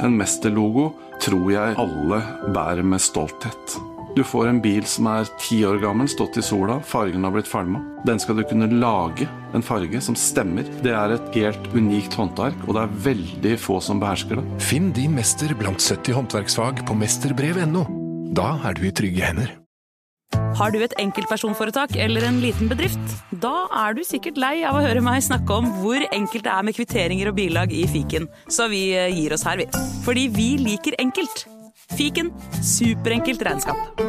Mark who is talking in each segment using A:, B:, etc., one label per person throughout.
A: En mesterlogo tror jeg alle bærer med stolthet. Du får en bil som er ti år gammel, stått i sola, fargen har blitt falma. Den skal du kunne lage en farge som stemmer. Det er et helt unikt håndverk, og det er veldig få som behersker det.
B: Finn din mester blant 70 håndverksfag på mesterbrev.no. Da er du i trygge hender.
C: Har du et enkeltpersonforetak eller en liten bedrift? Da er du sikkert lei av å høre meg snakke om hvor enkelt det er med kvitteringer og bilag i fiken, så vi eh, gir oss her, vi. Fordi vi liker enkelt. Fiken superenkelt regnskap.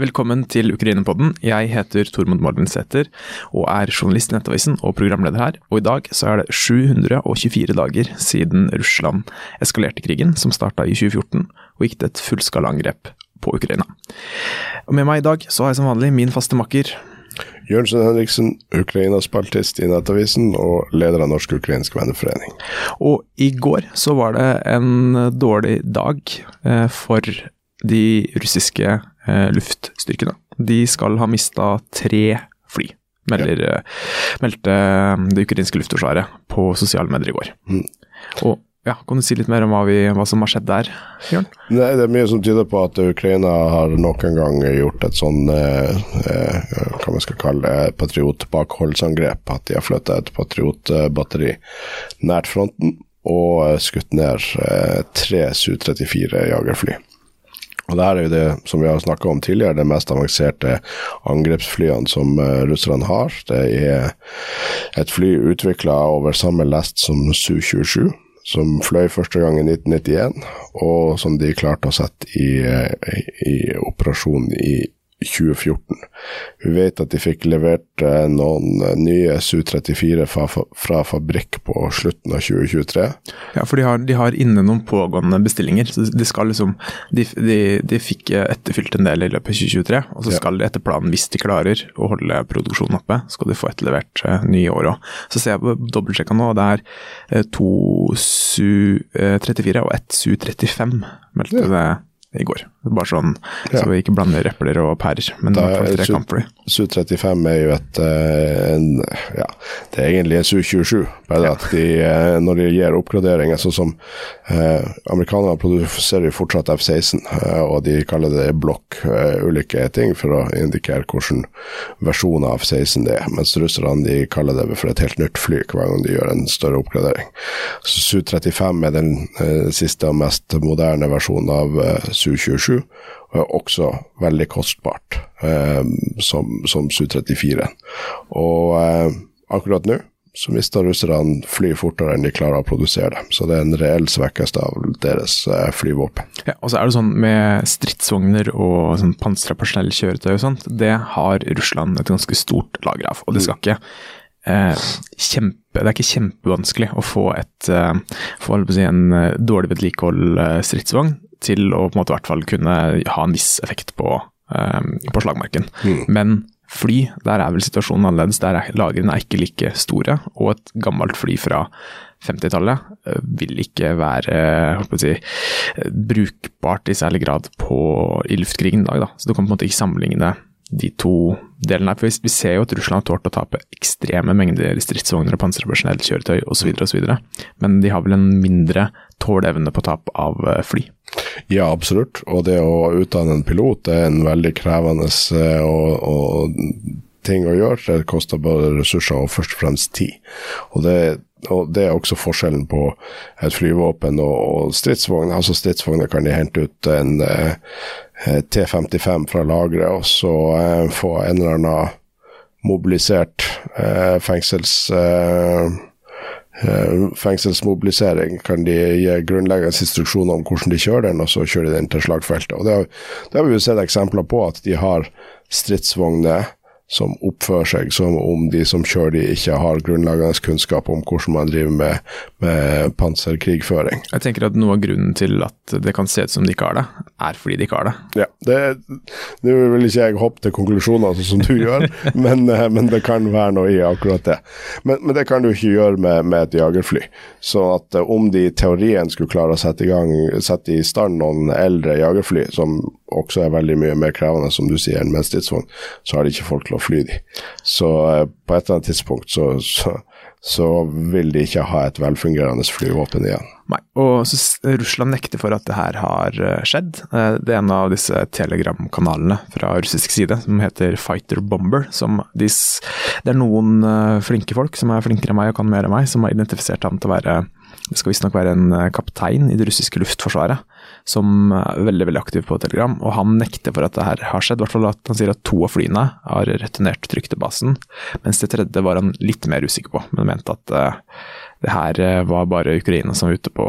D: Velkommen til Ukrainepodden. Jeg heter Tormod Morgensæter og er journalist i Nettavisen og programleder her. Og i dag så er det 724 dager siden Russland eskalerte krigen, som starta i 2014 og gikk til et fullskalaangrep på Ukraina. Og med meg i dag så har jeg som vanlig min faste makker.
E: Jørgensen Henriksen, Ukraina-spaltist i Nettavisen og leder av Norsk-ukrainsk venneforening.
D: Og i går så var det en dårlig dag eh, for de russiske eh, luftstyrkene. De skal ha mista tre fly, melder, eh, meldte det ukrainske luftforsvaret på sosiale medier i går.
E: Mm.
D: Og ja, Kan du si litt mer om hva, vi, hva som har skjedd der, Bjørn?
E: Nei, Det er mye som tyder på at Ukraina har nok en gang gjort et sånn eh, eh, hva man skal kalle det, patriotbakholdsangrep. At de har flytta et patriotbatteri nært fronten og skutt ned eh, tre Su-34 jagerfly. Og det her er jo det som vi har snakka om tidligere, det mest avanserte angrepsflyene som uh, russerne har. Det er et fly utvikla over samme lest som Su-27 som fløy første gang i 1991, og som de klarte å sette i, i operasjon i 2014. Vi vet at de fikk levert noen nye Su-34 fra, fra, fabrikk på slutten av 2023.
D: Ja, for de har, de har inne noen pågående bestillinger. så De skal liksom, de, de, de fikk etterfylt en del i løpet av 2023, og så skal de etter planen, hvis de klarer å holde produksjonen oppe, skal de få etterlevert nye år òg. Så ser jeg på dobbeltsjekka nå, og det er to Su-34 og ett Su-35, meldte ja. det i går. Bare sånn, ja. så vi ikke blander epler og pærer. Men det er tre kampfly.
E: Su-35 er jo et en, ja, det er egentlig en Su-27. Bare ja. at de, når de gir oppgraderinger, sånn som eh, Amerikanerne produserer jo fortsatt F-16, eh, og de kaller det blokk, eh, ulike ting, for å indikere hvilken versjon av F-16 det er. Mens russerne de kaller det for et helt nytt fly hver gang de gjør en større oppgradering. Su-35 er den eh, siste og mest moderne versjonen av Su-27 og er også veldig kostbart eh, som, som Su-34. Og eh, akkurat nå så mister russerne fly fortere enn de klarer å produsere det. Så det er en reell svekkelse av deres eh, flyvåpen.
D: Ja, og så er det sånn med stridsvogner og sånn pansra personellkjøretøy og sånt, det har Russland et ganske stort lager av. Og det skal ikke eh, kjempe, det er ikke kjempevanskelig å få, et, eh, få si, en dårlig vedlikehold stridsvogn til å på en måte i hvert fall kunne ha en viss effekt på, um, på slagmarken. Mm. Men fly, der er vel situasjonen annerledes. Der er lagrene er ikke like store, og et gammelt fly fra 50-tallet vil ikke være si, brukbart i særlig grad på, i luftkrigen i dag. Da. Så du kan på en måte ikke sammenligne de to delene. For vi ser jo at Russland har tålt å tape ekstreme mengder stridsvogner og panserpersonell, kjøretøy osv., osv. Men de har vel en mindre tåleevne på tap av fly.
E: Ja, absolutt. Og det å utdanne en pilot er en veldig krevende og, og ting å gjøre. Det koster både ressurser og først og fremst tid. Og det, og det er også forskjellen på et flyvåpen og, og stridsvogner. Altså Stridsvogner kan de hente ut en eh, T55 fra lageret og så eh, få en eller annen mobilisert eh, fengsels... Eh, fengselsmobilisering kan de gi grunnleggende instruksjoner om hvordan de kjører den, og så kjører de den til slagfeltet. Og Det har, det har vi jo sett eksempler på, at de har stridsvogner som oppfører seg som om de som kjører de, ikke har grunnleggende kunnskap om hvordan man driver med, med panserkrigføring.
D: Jeg tenker at Noe av grunnen til at det kan se ut som de ikke har det, er fordi de ikke har det.
E: Ja, det, Nå vil ikke jeg hoppe til konklusjoner sånn som du gjør, men, eh, men, det kan være noe i akkurat det. Men, men det kan du ikke gjøre med, med et jagerfly. Så at eh, om de i teorien skulle klare å sette i, gang, sette i stand noen eldre jagerfly, som også er veldig mye mer krevende, som du sier, enn med en stridsvogn, så har de ikke folk til å fly de. Så eh, på et eller annet tidspunkt så, så, så, vil de ikke ha et velfungerende flyvåpen igjen.
D: Nei, og Russland nekter for at det her har eh, skjedd. Eh, Det er en av disse telegramkanalene fra russisk side som heter Fighter Bomber. De, det er noen eh, flinke folk som er flinkere enn meg og kan mer enn meg, som har identifisert ham til å være det skal visstnok være en kaptein i det russiske luftforsvaret som er veldig veldig aktiv på Telegram, og han nekter for at det her har skjedd. I hvert fall at Han sier at to av flyene har returnert trygt til basen, mens det tredje var han litt mer usikker på, men mente at uh, det her eh, var bare Ukraina som var ute på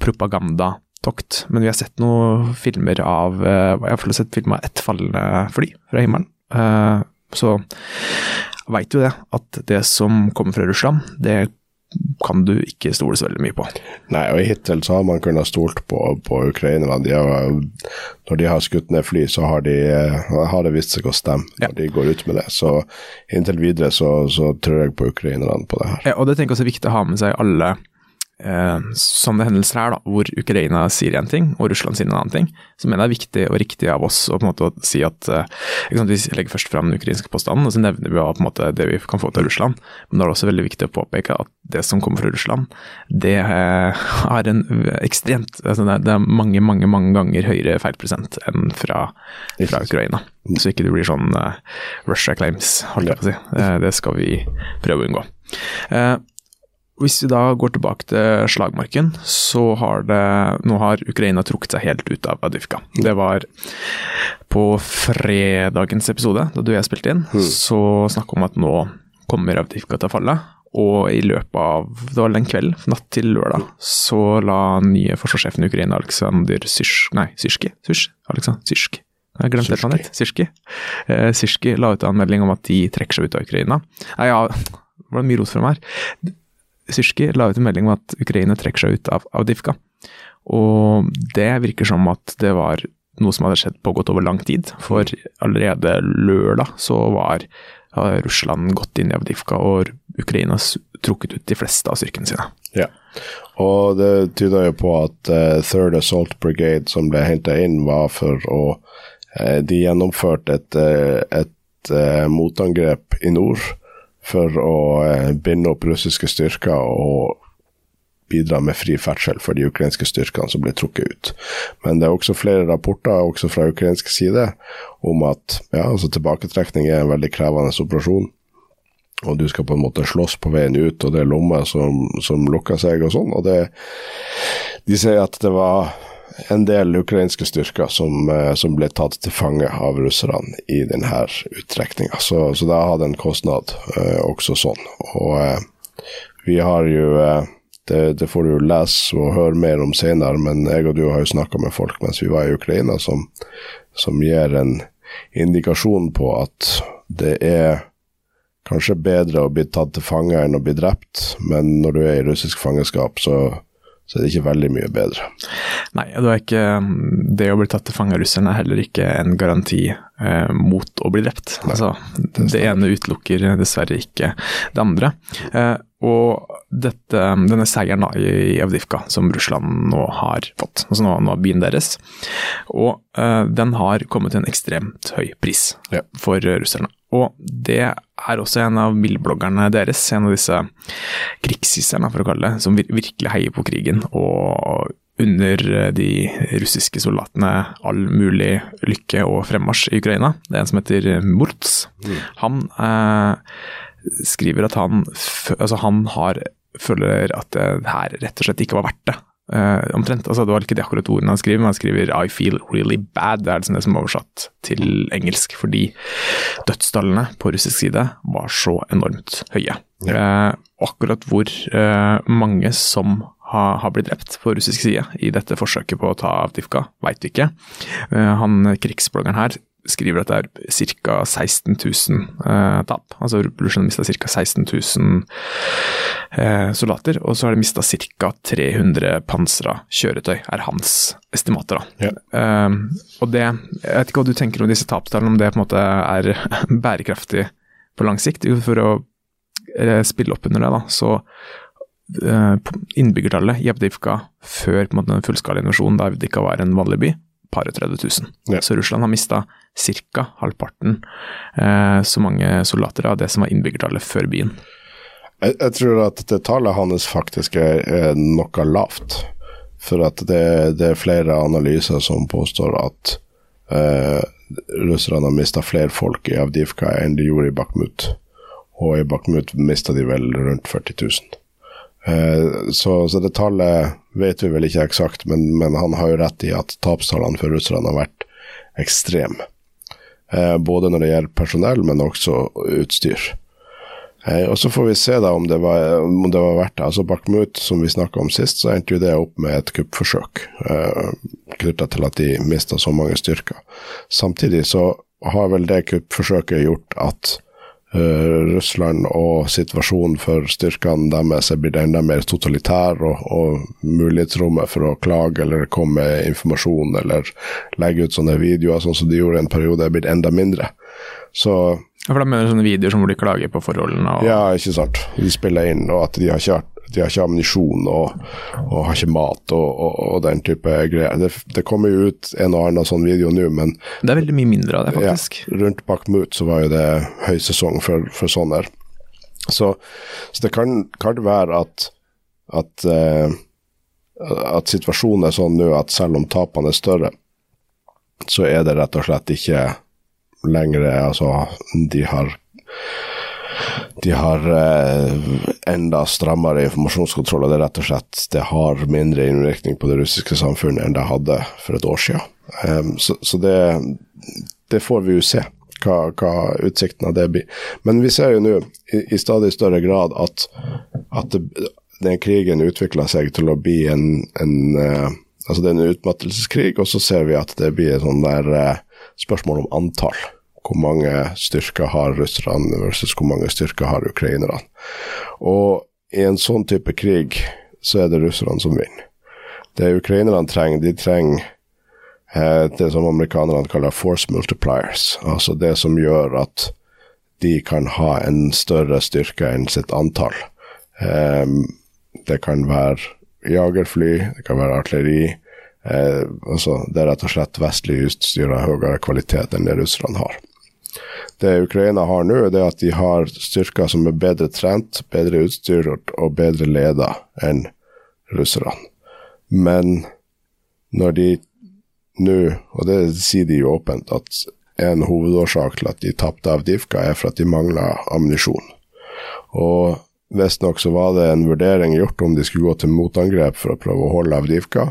D: propagandatokt. Men vi har sett noen filmer av uh, Jeg har sett film av ett fallende fly fra himmelen. Uh, Så veit jo det, at det som kommer fra Russland, det kan du ikke stole så veldig mye på.
E: Nei, og hittil så har man kunnet stolt på, på Ukraina. De har, når de har skutt ned fly, så har, de, eh, har det vist seg å stemme
D: Ja.
E: når de går ut med det. Så inntil videre så, så tror jeg på ukrainerne på det her.
D: Ja, og det tenker jeg også er viktig å ha med seg alle eh, sånne hendelser her, da, hvor Ukraina sier én ting og Russland sier en annen ting. Så mener jeg det er viktig og riktig av oss å på en måte si at eh, Vi legger først fram den ukrainske påstanden, og så nevner vi på en måte, det vi kan få til Russland. Men da er det også veldig viktig å påpeke at det som kommer fra Russland, det eh, har en ekstremt altså det, er, det er mange, mange mange ganger høyere feilprosent enn fra, fra Ukraina. Så ikke det blir sånn eh, Russia claims, holdt jeg på å si. Eh, det skal vi prøve å unngå. Hvis vi da går tilbake til slagmarken, så har det Nå har Ukraina trukket seg helt ut av Adivka. Det var på fredagens episode, da du og jeg spilte inn, så snakka om at nå kommer Avdivka til å falle. Og i løpet av det var den kvelden, natt til lørdag, så la nye forsvarssjefen i Ukraina, Aleksandr Syrsk Nei, Syrski? Syrs? Aleksandr Syrsk. Jeg har glemt helt het. Syrski. Eh, Syrski la ut en melding om at de trekker seg ut av Ukraina. Nei, ja, det var mye rot fra meg her. Syrski la ut en melding om at Ukraina trekker seg ut av Avdivka. Og det virker som at det var noe som hadde skjedd pågått over lang tid. For allerede lørdag så var Russland gått inn i Avdivka, og Ukraina trukket ut de fleste av styrkene sine.
E: Ja. Og det tyder jo på at eh, Third Assault Brigade som ble henta inn, var for å eh, De gjennomførte et, eh, et motangrep i nord for å eh, binde opp russiske styrker og bidra med fri ferdsel for de ukrainske styrkene som ble trukket ut. Men det er også flere rapporter, også fra ukrainsk side, om at ja, altså tilbaketrekning er en veldig krevende operasjon og du skal på en måte slåss på veien ut, og det er lommer som, som lukker seg og sånn. Og det, de sier at det var en del ukrainske styrker som, eh, som ble tatt til fange av russerne i denne uttrekninga. Så, så det hatt en kostnad eh, også sånn. Og eh, vi har jo eh, det, det får du jo lese og høre mer om senere, men jeg og du har jo snakka med folk mens vi var i Ukraina, som, som gir en indikasjon på at det er kanskje bedre å bli tatt til fange enn å bli drept, men når du er i russisk fangenskap, så, så det er ikke veldig mye bedre.
D: Nei, det, ikke, det å bli tatt til fange av russerne er heller ikke en garanti eh, mot å bli drept. Altså, det ene utelukker dessverre ikke det andre. Eh, og dette, denne seieren da, i Avdivka, som Russland nå har fått, altså nå, nå byen deres, og eh, den har kommet til en ekstremt høy pris
E: Ja.
D: for russerne. Og det er også en av Mill-bloggerne deres, en av disse krigshisserne, for å kalle det, som virkelig heier på krigen og under de russiske soldatene all mulig lykke og fremmarsj i Ukraina. Det er en som heter Murts. Han eh, skriver at han, altså han har, føler at det her rett og slett ikke var verdt det. Eh, omtrent, altså Det var ikke det akkurat ordene han skriver, men han skriver 'I feel really bad'. Det er liksom det som er oversatt til engelsk, fordi dødstallene på russisk side var så enormt høye. Uh, akkurat hvor uh, mange som har, har blitt drept på russisk side i dette forsøket på å ta Avdivka, veit vi ikke. Han krigsbloggeren her skriver at det er ca. 16 000 eh, tap. Altså Russland mista ca. 16 000 eh, soldater, og så har de mista ca. 300 pansra kjøretøy, er hans estimater. da.
E: Ja.
D: Eh, og det, Jeg vet ikke hva du tenker om disse tapstallene, om det på en måte er bærekraftig på lang sikt. Jo, For å eh, spille opp under det, da, så eh, innbyggertallet i Abdivka før på en måte, den fullskala invasjonen, da Avdivka var en vanlig by, par og 30 000.
E: Ja.
D: Så Russland har mista ca. halvparten eh, så mange soldater av det som var innbyggertallet før byen.
E: Jeg, jeg tror at det tallet hans faktisk er, er noe lavt. For at det, det er flere analyser som påstår at eh, russerne har mista flere folk i Avdivka enn de gjorde i Bakhmut. Og i Bakhmut mista de vel rundt 40 000. Eh, så, så det tallet vet vi vel ikke eksakt, men, men han har jo rett i at tapstallene for russerne har vært ekstreme. Eh, både når det gjelder personell, men også utstyr. Eh, og Så får vi se da om det var, om det var verdt det. Altså Bakhmut, som vi snakka om sist, så endte jo det opp med et kuppforsøk eh, knytta til at de mista så mange styrker. Samtidig så har vel det kuppforsøket gjort at Russland og situasjonen for styrkene deres blir det enda mer totalitær, og, og mulighetsrommet for å klage eller komme med informasjon eller legge ut sånne videoer sånn som de gjorde en periode, er blitt enda mindre. Så
D: Ja, For da mener du sånne videoer som hvor de klager på forholdene og
E: ja, ikke sant. De spiller inn, og at de har ikke, de har ikke ammunisjon og, og har ikke mat og, og, og den type greier. Det, det kommer jo ut en og annen sånn video nå, men
D: Det er veldig mye mindre av det, faktisk.
E: ja, rundt Bakhmut så var jo det høysesong for, for sånne. Så, så det kan, kan være at, at, eh, at situasjonen er sånn nå at selv om tapene er større, så er det rett og slett ikke lenger Altså, de har de har eh, enda strammere informasjonskontroll, og det er rett og slett det har mindre innvirkning på det russiske samfunnet enn det hadde for et år siden. Um, så, så det, det får vi jo se, hva, hva utsikten av det blir. Men vi ser jo nå i, i stadig større grad at, at det, den krigen utvikler seg til å bli en, en uh, Altså det er en utmattelseskrig, og så ser vi at det blir et sånn der uh, spørsmål om antall hvor mange styrker har russerne versus hvor mange styrker har ukrainerne. Og i en sånn type krig så er det russerne som vinner. Det ukrainerne trenger, de trenger eh, det som amerikanerne kaller force multipliers, altså det som gjør at de kan ha en større styrke enn sitt antall. Eh, det kan være jagerfly, det kan være artilleri. Eh, altså det er rett og slett vestlig utstyr av høyere kvalitet enn det russerne har det Ukraina har nå, er at de har styrker som er bedre trent, bedre utstyrt og bedre leda enn russerne. Men når de nå, og det sier de jo åpent, at en hovedårsak til at de tapte Avdivka, er for at de mangla ammunisjon. Og visstnok så var det en vurdering gjort om de skulle gå til motangrep for å prøve å holde Avdivka,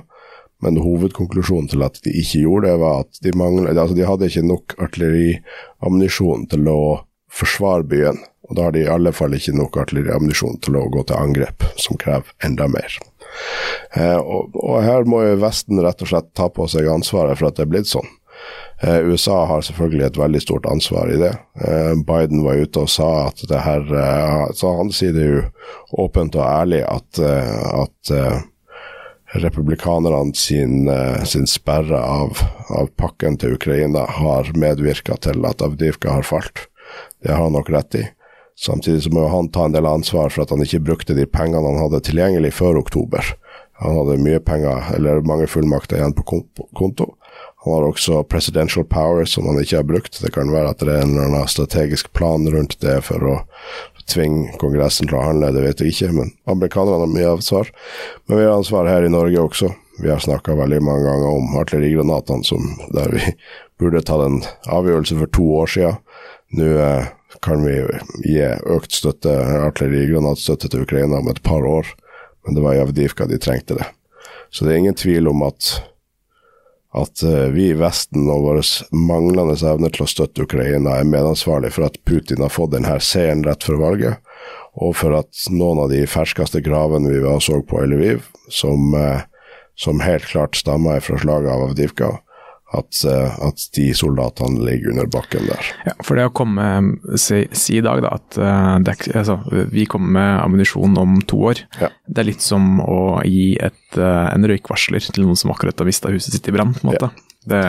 E: men hovedkonklusjonen til at de ikke gjorde det, var at de, manglet, altså de hadde ikke nok artilleriammunisjon til å forsvare byen. Og da har de i alle fall ikke nok artilleriammunisjon til å gå til angrep, som krever enda mer. Eh, og, og, her må jo Vesten rett og slett ta på seg ansvaret for at det er blitt sånn. Eh, USA har selvfølgelig et veldig stort ansvar i det. Eh, Biden var ute og sa at det her eh, Så han sier det jo åpent og ærlig at, eh, at republikanerne sin, eh, sin sperre av, av, pakken til Ukraina har medvirka til at Avdivka har falt. Det har han nok rett i. Samtidig så må han ta en del ansvar for at han ikke brukte de pengene han hadde tilgjengelig før oktober. Han hadde mye penger, eller mange fullmakter igjen på konto. Han har også presidential power som han ikke har brukt. Det kan være at det er en eller annen strategisk plan rundt det for å tvinge Kongressen til å handle, det vet jeg ikke, men amerikanerne har mye ansvar. Men vi har ansvar her i Norge også. Vi har snakka veldig mange ganger om artillerigranatene, som, der vi burde tatt en avgjørelse for to år siden. Nå eh, kan vi gi økt støtte, artillerigranatstøtte til Ukraina om et par år, men det var i Avdivka de trengte det. Så det er ingen tvil om at at uh, vi i Vesten og vår manglende evne til å støtte Ukraina er medansvarlig for at Putin har fått denne seieren rett før valget, og for at noen av de ferskeste gravene vi så på i Lviv, som, uh, som helt klart stammer fra slaget av Avdivka, at, uh, at, de soldatene ligger under bakken der.
D: Ja, For det å komme si, si i dag da, at det, altså, vi kommer med ammunisjon om to år, ja. det er litt som å gi et uh, en røykvarsler til noen som akkurat har mista huset sitt i brann. på en måte. Ja. Det,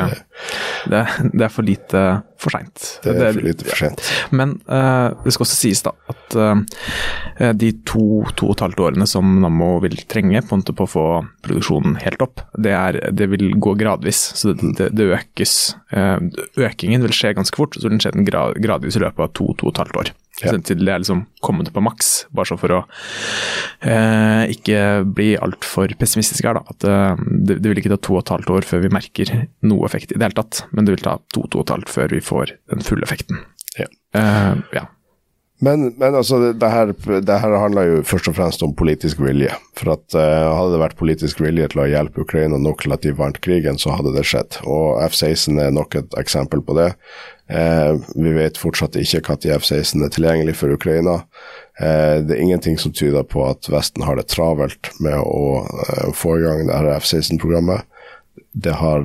D: det, det, er for lite for seint.
E: Det er for lite for sent.
D: Men uh, det skal også sies da at uh, de to, to og et halvt årene som Nammo vil trenge på, på å få produksjonen helt opp, det, er, det vil gå gradvis. Så det, det økes. Uh, økingen vil skje ganske fort, så vil den skje gradvis i løpet av to, to og et halvt år.
E: Ja.
D: Til det er liksom kommet på maks, bare så for å eh, ikke bli altfor pessimistisk her, da. At eh, det, det vil ikke ta to og et halvt år før vi merker noe effekt i det hele tatt, men det vil ta to to og et halvt før vi får den fulle effekten.
E: Ja.
D: Eh, ja.
E: Men, men altså, det, her, det her handler jo først og fremst om politisk vilje. For at uh, hadde det vært politisk vilje til å hjelpe Ukraina nok til at de vant krigen, så hadde det skjedd. Og F-16 er nok et eksempel på det. Uh, vi vet fortsatt ikke når F-16 er tilgjengelig for Ukraina. Uh, det er ingenting som tyder på at Vesten har det travelt med å få i gang det F-16-programmet. Det har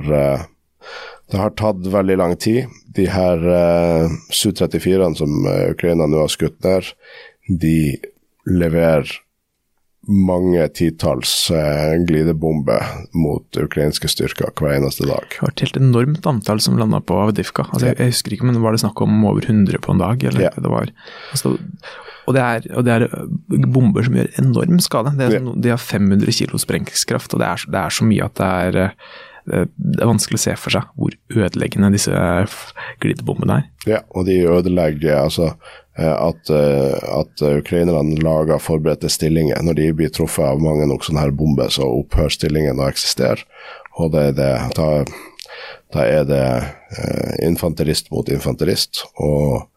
E: det har tatt veldig lang tid. De her uh, Su-34-ene som uh, Ukraina nå har skutt ned, de leverer mange titalls eh, glidebomber mot ukrainske styrker hver eneste dag.
D: Det var et helt enormt antall som landa på Avdivka. Altså, jeg, jeg, husker ikke, men Var det snakk om over 100 på en dag? Eller?
E: Ja.
D: Det var, altså, og, det er, og, det er, bomber som gjør enorm skade. Det er, ja. de har 500 kilo sprengkraft, og det er, det er så mye at det er det er vanskelig å se for seg hvor ødeleggende disse glidebommene er.
E: Ja, og de ødelegger altså at, at ukrainerne lager forberedte stillinger. Når de blir truffet av mange nok sånne her bomber, så opphører stillingen å eksistere. Og det det, da, da er det infanterist mot infanterist, og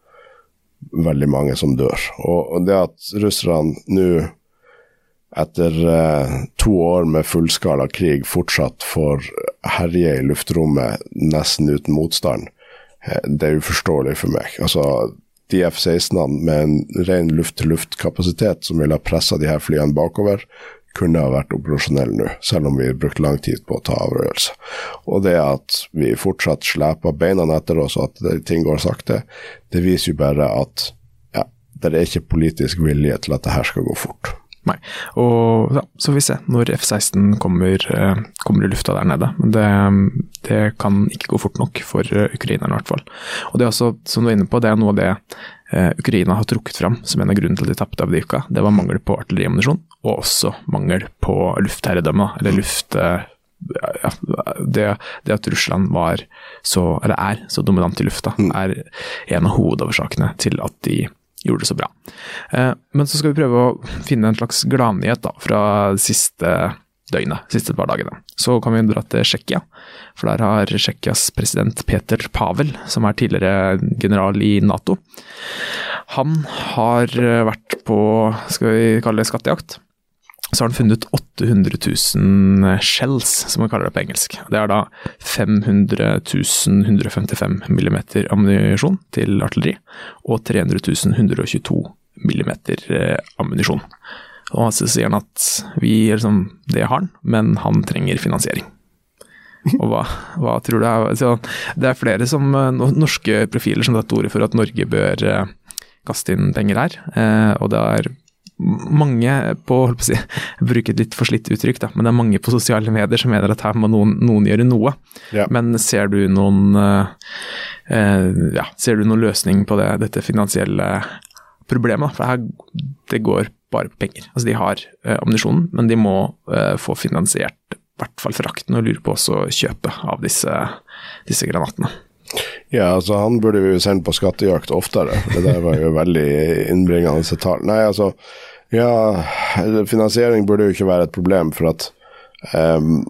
E: veldig mange som dør. Og det at russerne nå etter eh, to år med fullskala krig fortsatt får herje i luftrommet nesten uten motstand, eh, det er uforståelig for meg. Altså, de F-16-ene med en ren luft-til-luft-kapasitet som ville ha pressa de her flyene bakover, kunne ha vært operasjonelle nå, selv om vi har brukt lang tid på å ta avrørelse. Og det at vi fortsatt sleper beina etter oss og at ting går sakte, det viser jo bare at ja, det er ikke politisk vilje til at det her skal gå fort.
D: Nei. Og ja, så får vi se når F-16 kommer, eh, kommer, i lufta der nede. Men det, det, kan ikke gå fort nok for uh, ukrainerne, i hvert fall. Og det er også, som du er inne på, det er noe av det uh, Ukraina har trukket fram som en av grunnene til at de tapte Avdivka. Det var mangel på artilleriammunisjon, og også mangel på luftherredømme, eller luft... Ja, det, det, at Russland var så, eller er så dominant i lufta, er en av hovedårsakene til at de gjorde det så bra. Eh, men så skal vi prøve å finne en slags gladnyhet fra det siste døgnet, siste par dagene. Så kan vi dra til Tsjekkia, for der har Tsjekkias president Peter Pavel, som er tidligere general i Nato, han har vært på, skal vi kalle det skattejakt så har han funnet 800 000 shells, som man kaller det på engelsk. Det er da 500 155 mm ammunisjon til artilleri, og 300 122 mm ammunisjon. Og så sier han at vi, liksom, det har han, men han trenger finansiering. Og hva, hva tror du er så Det er flere som, norske profiler som har tatt ordet for at Norge bør kaste inn penger her, og det er mange på å si, bruke et litt forslitt uttrykk, da, men det er mange på sosiale medier som mener at her må noen, noen gjøre noe.
E: Ja.
D: Men ser du noen uh, uh, ja, ser du noen løsning på det, dette finansielle problemet? For her, det går bare på penger. Altså De har uh, ammunisjonen, men de må få finansiert i hvert fall frakten, og lurer på også kjøpet av disse, disse granatene.
E: Ja, altså han burde vi jo sendt på skattejakt oftere. Det der var jo veldig innbringende tall. Nei, altså ja, finansiering burde jo ikke være et problem, for at um,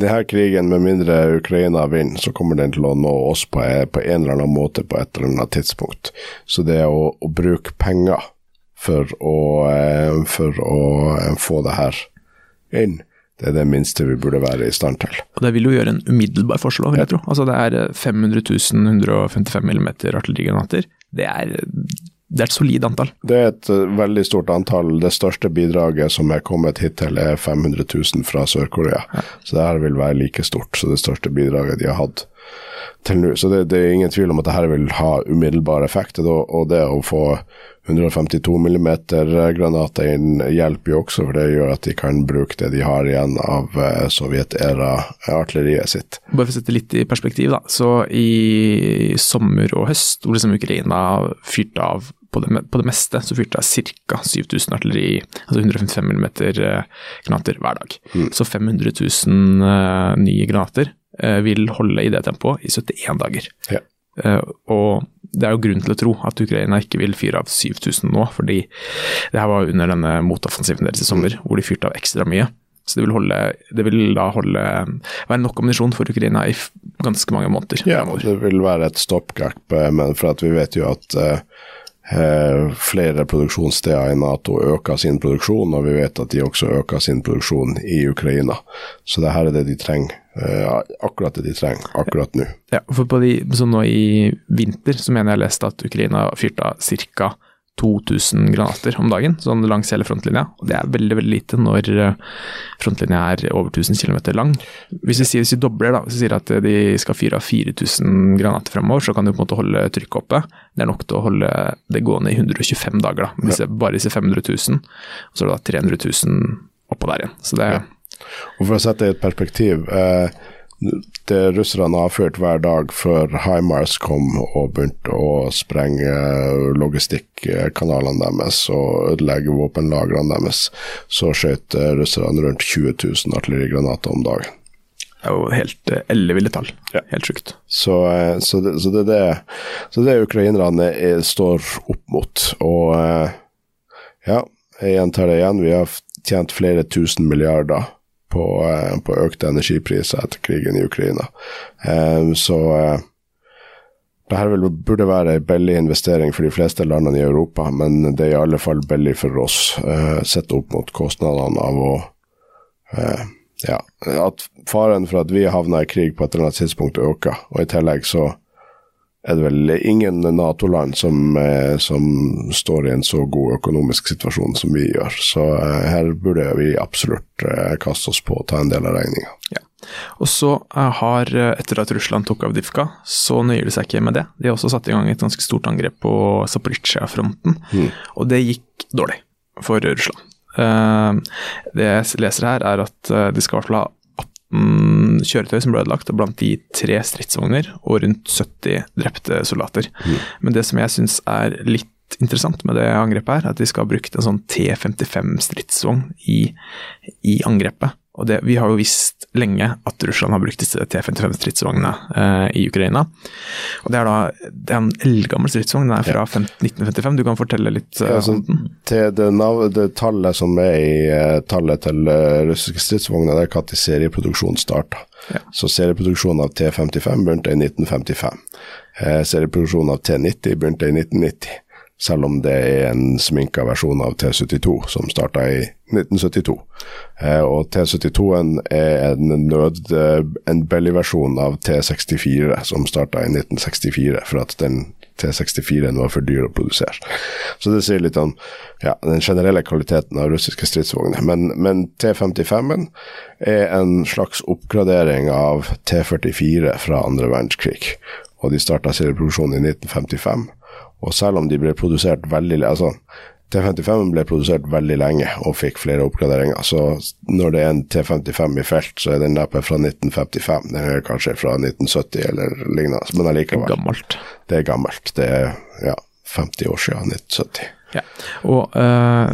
E: det her krigen, med mindre Ukraina vinner, så kommer den til å nå oss på, på, en eller annen måte på et eller annet tidspunkt. Så det å, å bruke penger for å, eh, for å eh, få det her inn, det er det minste vi burde være i stand til.
D: Og Det vil jo gjøre en umiddelbar forskjell, vil jeg tro. Altså Det er 500 155 mm artillerigranater. Det er det er et solid antall.
E: Det er et uh, veldig stort antall. Det største bidraget som er kommet hittil er 500 000 fra Sør-Korea. Ja. Så det her vil være like stort som det største bidraget de har hatt til nå. Så det, det, er ingen tvil om at det her vil ha umiddelbar effekt. Og det å få 152 mm granater inn hjelper jo også, for det gjør at de kan bruke det de har igjen av uh, sovjet-æra-artilleriet sitt.
D: Bare for å sette litt i perspektiv, da. Så i sommer og høst, hvor liksom Ukraina fyrte av på det, på det, meste så fyrte jeg ca. 7000 artilleri, altså 155 mm granater hver dag. Mm. Så 500 000 uh, nye granater vil holde i det tempoet i 71 dager.
E: Ja.
D: Eh, og det er jo grunn til å tro at Ukraina ikke vil fyre av 7000 nå, fordi det her var under denne motoffensiven deres i sommer, hvor de fyrte av ekstra mye. Så det vil, holde, det vil da holde, være nok ammunisjon for Ukraina i ganske mange måneder.
E: Ja, det vil være et stoppgap, eh, men for at vi vet jo at eh, flere produksjonssteder i Nato øker sin produksjon, og vi vet at de også øker sin produksjon i Ukraina. Så det her er det de trenger, eh, akkurat det de trenger akkurat nå.
D: Ja, for på de, så nå i vinter så mener jeg leste at Ukraina fyrte av ca. 2000 granater om dagen, sånn langs hele frontlinja. Og det er veldig veldig lite når eh, frontlinja er over 1000 km lang. Hvis vi sier hvis vi dobler, da, hvis vi sier at de skal fyre av 4000 granater fremover, så kan du på en måte holde trykket oppe. Det er nok til å holde det gående i 125 dager, da. Disse, Bare disse 500 000. Og så er det da 300 000 oppå der igjen. Så det
E: Og for å sette det i et perspektiv eh, Det russerne har ført hver dag før HIMARS kom og begynte å sprenge logistikkanalene deres og ødelegge våpenlagrene deres, så skjøt eh, russerne rundt 20 000 artillerigranater om dagen.
D: er jo helt eh, elleville tall.
E: Ja.
D: Helt sjukt.
E: Så, eh, så, det, så, det, er det, så det er ukrainerne er, står opp mot. Og ja, jeg gjentar det igjen, vi har tjent flere tusen milliarder på, eh, på økte energipriser etter krigen i Ukraina. Eh, Så eh, det her burde være en billig investering for de fleste landene i Europa, men det er i alle fall billig for oss, sett opp mot kostnadene av å ja, at faren for at vi havner i krig på et eller annet tidspunkt øker. Og i tillegg så er det vel ingen Nato-land som, eh, som står i en så god økonomisk situasjon som vi gjør. Så eh, her burde vi absolutt eh, kaste oss på og ta en del av regninga.
D: Ja. Og så har, etter at Russland tok Avdivka, så nøyer de seg ikke med det. De har også satt i gang et ganske stort angrep på Zaporizjzja-fronten, og det gikk dårlig for Russland. Det jeg leser her, er at de skal i hvert fall ha 18 kjøretøy som ble ødelagt, og blant de tre stridsvogner og rundt 70 drepte soldater. Men det som jeg syns er litt interessant med det angrepet, her, er at de skal ha brukt en sånn T55 stridsvogn i, i angrepet. Og det, Vi har jo visst lenge at Russland har brukt disse T55 stridsvognene eh, i Ukraina. Og Det er da det er en eldgammel stridsvogn, den er fra 15, 1955. Du kan fortelle litt eh,
E: Altså,
D: om den?
E: til det, det tallet som er i eh, tallet til eh, russiske stridsvogner, det er når serieproduksjonen starta.
D: Ja.
E: Så serieproduksjonen av T55 begynte i 1955. Eh, serieproduksjonen av T90 begynte i 1990. Selv om det er en sminka versjon av T72 som starta i 1972. Eh, og T72-en er en nød, eh, en belly-versjon av T64 som starta i 1964, for at den T64-en var for dyr å produsere. Så det sier litt om ja, den generelle kvaliteten av russiske stridsvogner. Men, men T55-en er en slags oppgradering av T44 fra andre verdenskrig. Og de starta serieproduksjonen i 1955. Og selv om de ble produsert veldig altså T55 ble produsert veldig lenge og fikk flere oppgraderinger. Så når det er en T55 i felt, så er den neppe fra 1955. Den er kanskje fra 1970 eller lignende. Men allikevel.
D: Gammelt.
E: Det er gammelt. Det er ja, 50 år siden 1970.
D: Ja. Og eh,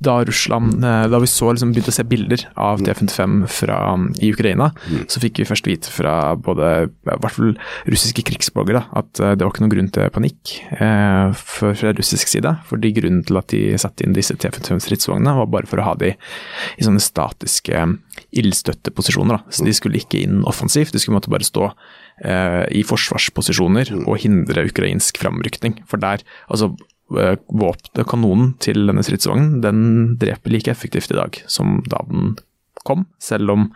D: da Russland eh, Da vi så liksom begynte å se bilder av T55 fra, i Ukraina, så fikk vi først vite fra både i hvert fall russiske krigsborgere at eh, det var ikke noen grunn til panikk eh, for, fra russisk side. fordi Grunnen til at de satte inn disse T55 stridsvognene, var bare for å ha de i sånne statiske ildstøtteposisjoner. Da. Så de skulle ikke inn offensivt, de skulle måtte bare stå eh, i forsvarsposisjoner og hindre ukrainsk framrykning. For der, altså eh, kanonen til denne stridsvognen, den dreper like effektivt i dag som da den kom, selv om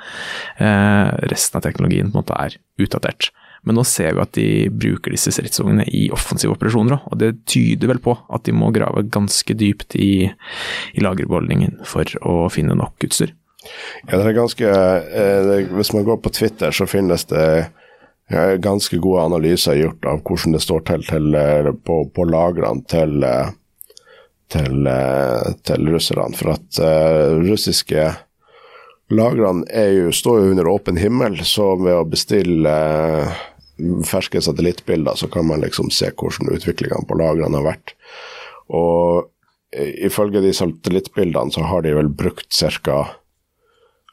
D: eh, resten av teknologien på en måte er utdatert. Men nå ser vi at de bruker disse stridsvognene i offensive operasjoner òg, og det tyder vel på at de må grave ganske dypt i, i lagerbeholdningen for å finne nok utstyr.
E: Ja, det er ganske eh, Hvis man går på Twitter, så finnes det ganske gode analyser gjort av hvordan det står til, til på, på lagrene til, eh, til, eh, til russerne. For at uh, russiske lagrene jo, står jo under åpen himmel, så ved å bestille uh, ferske satellittbilder, så kan man liksom se hvordan utviklingene på lagrene har vært. Og ifølge de satellittbildene så har de vel brukt ca.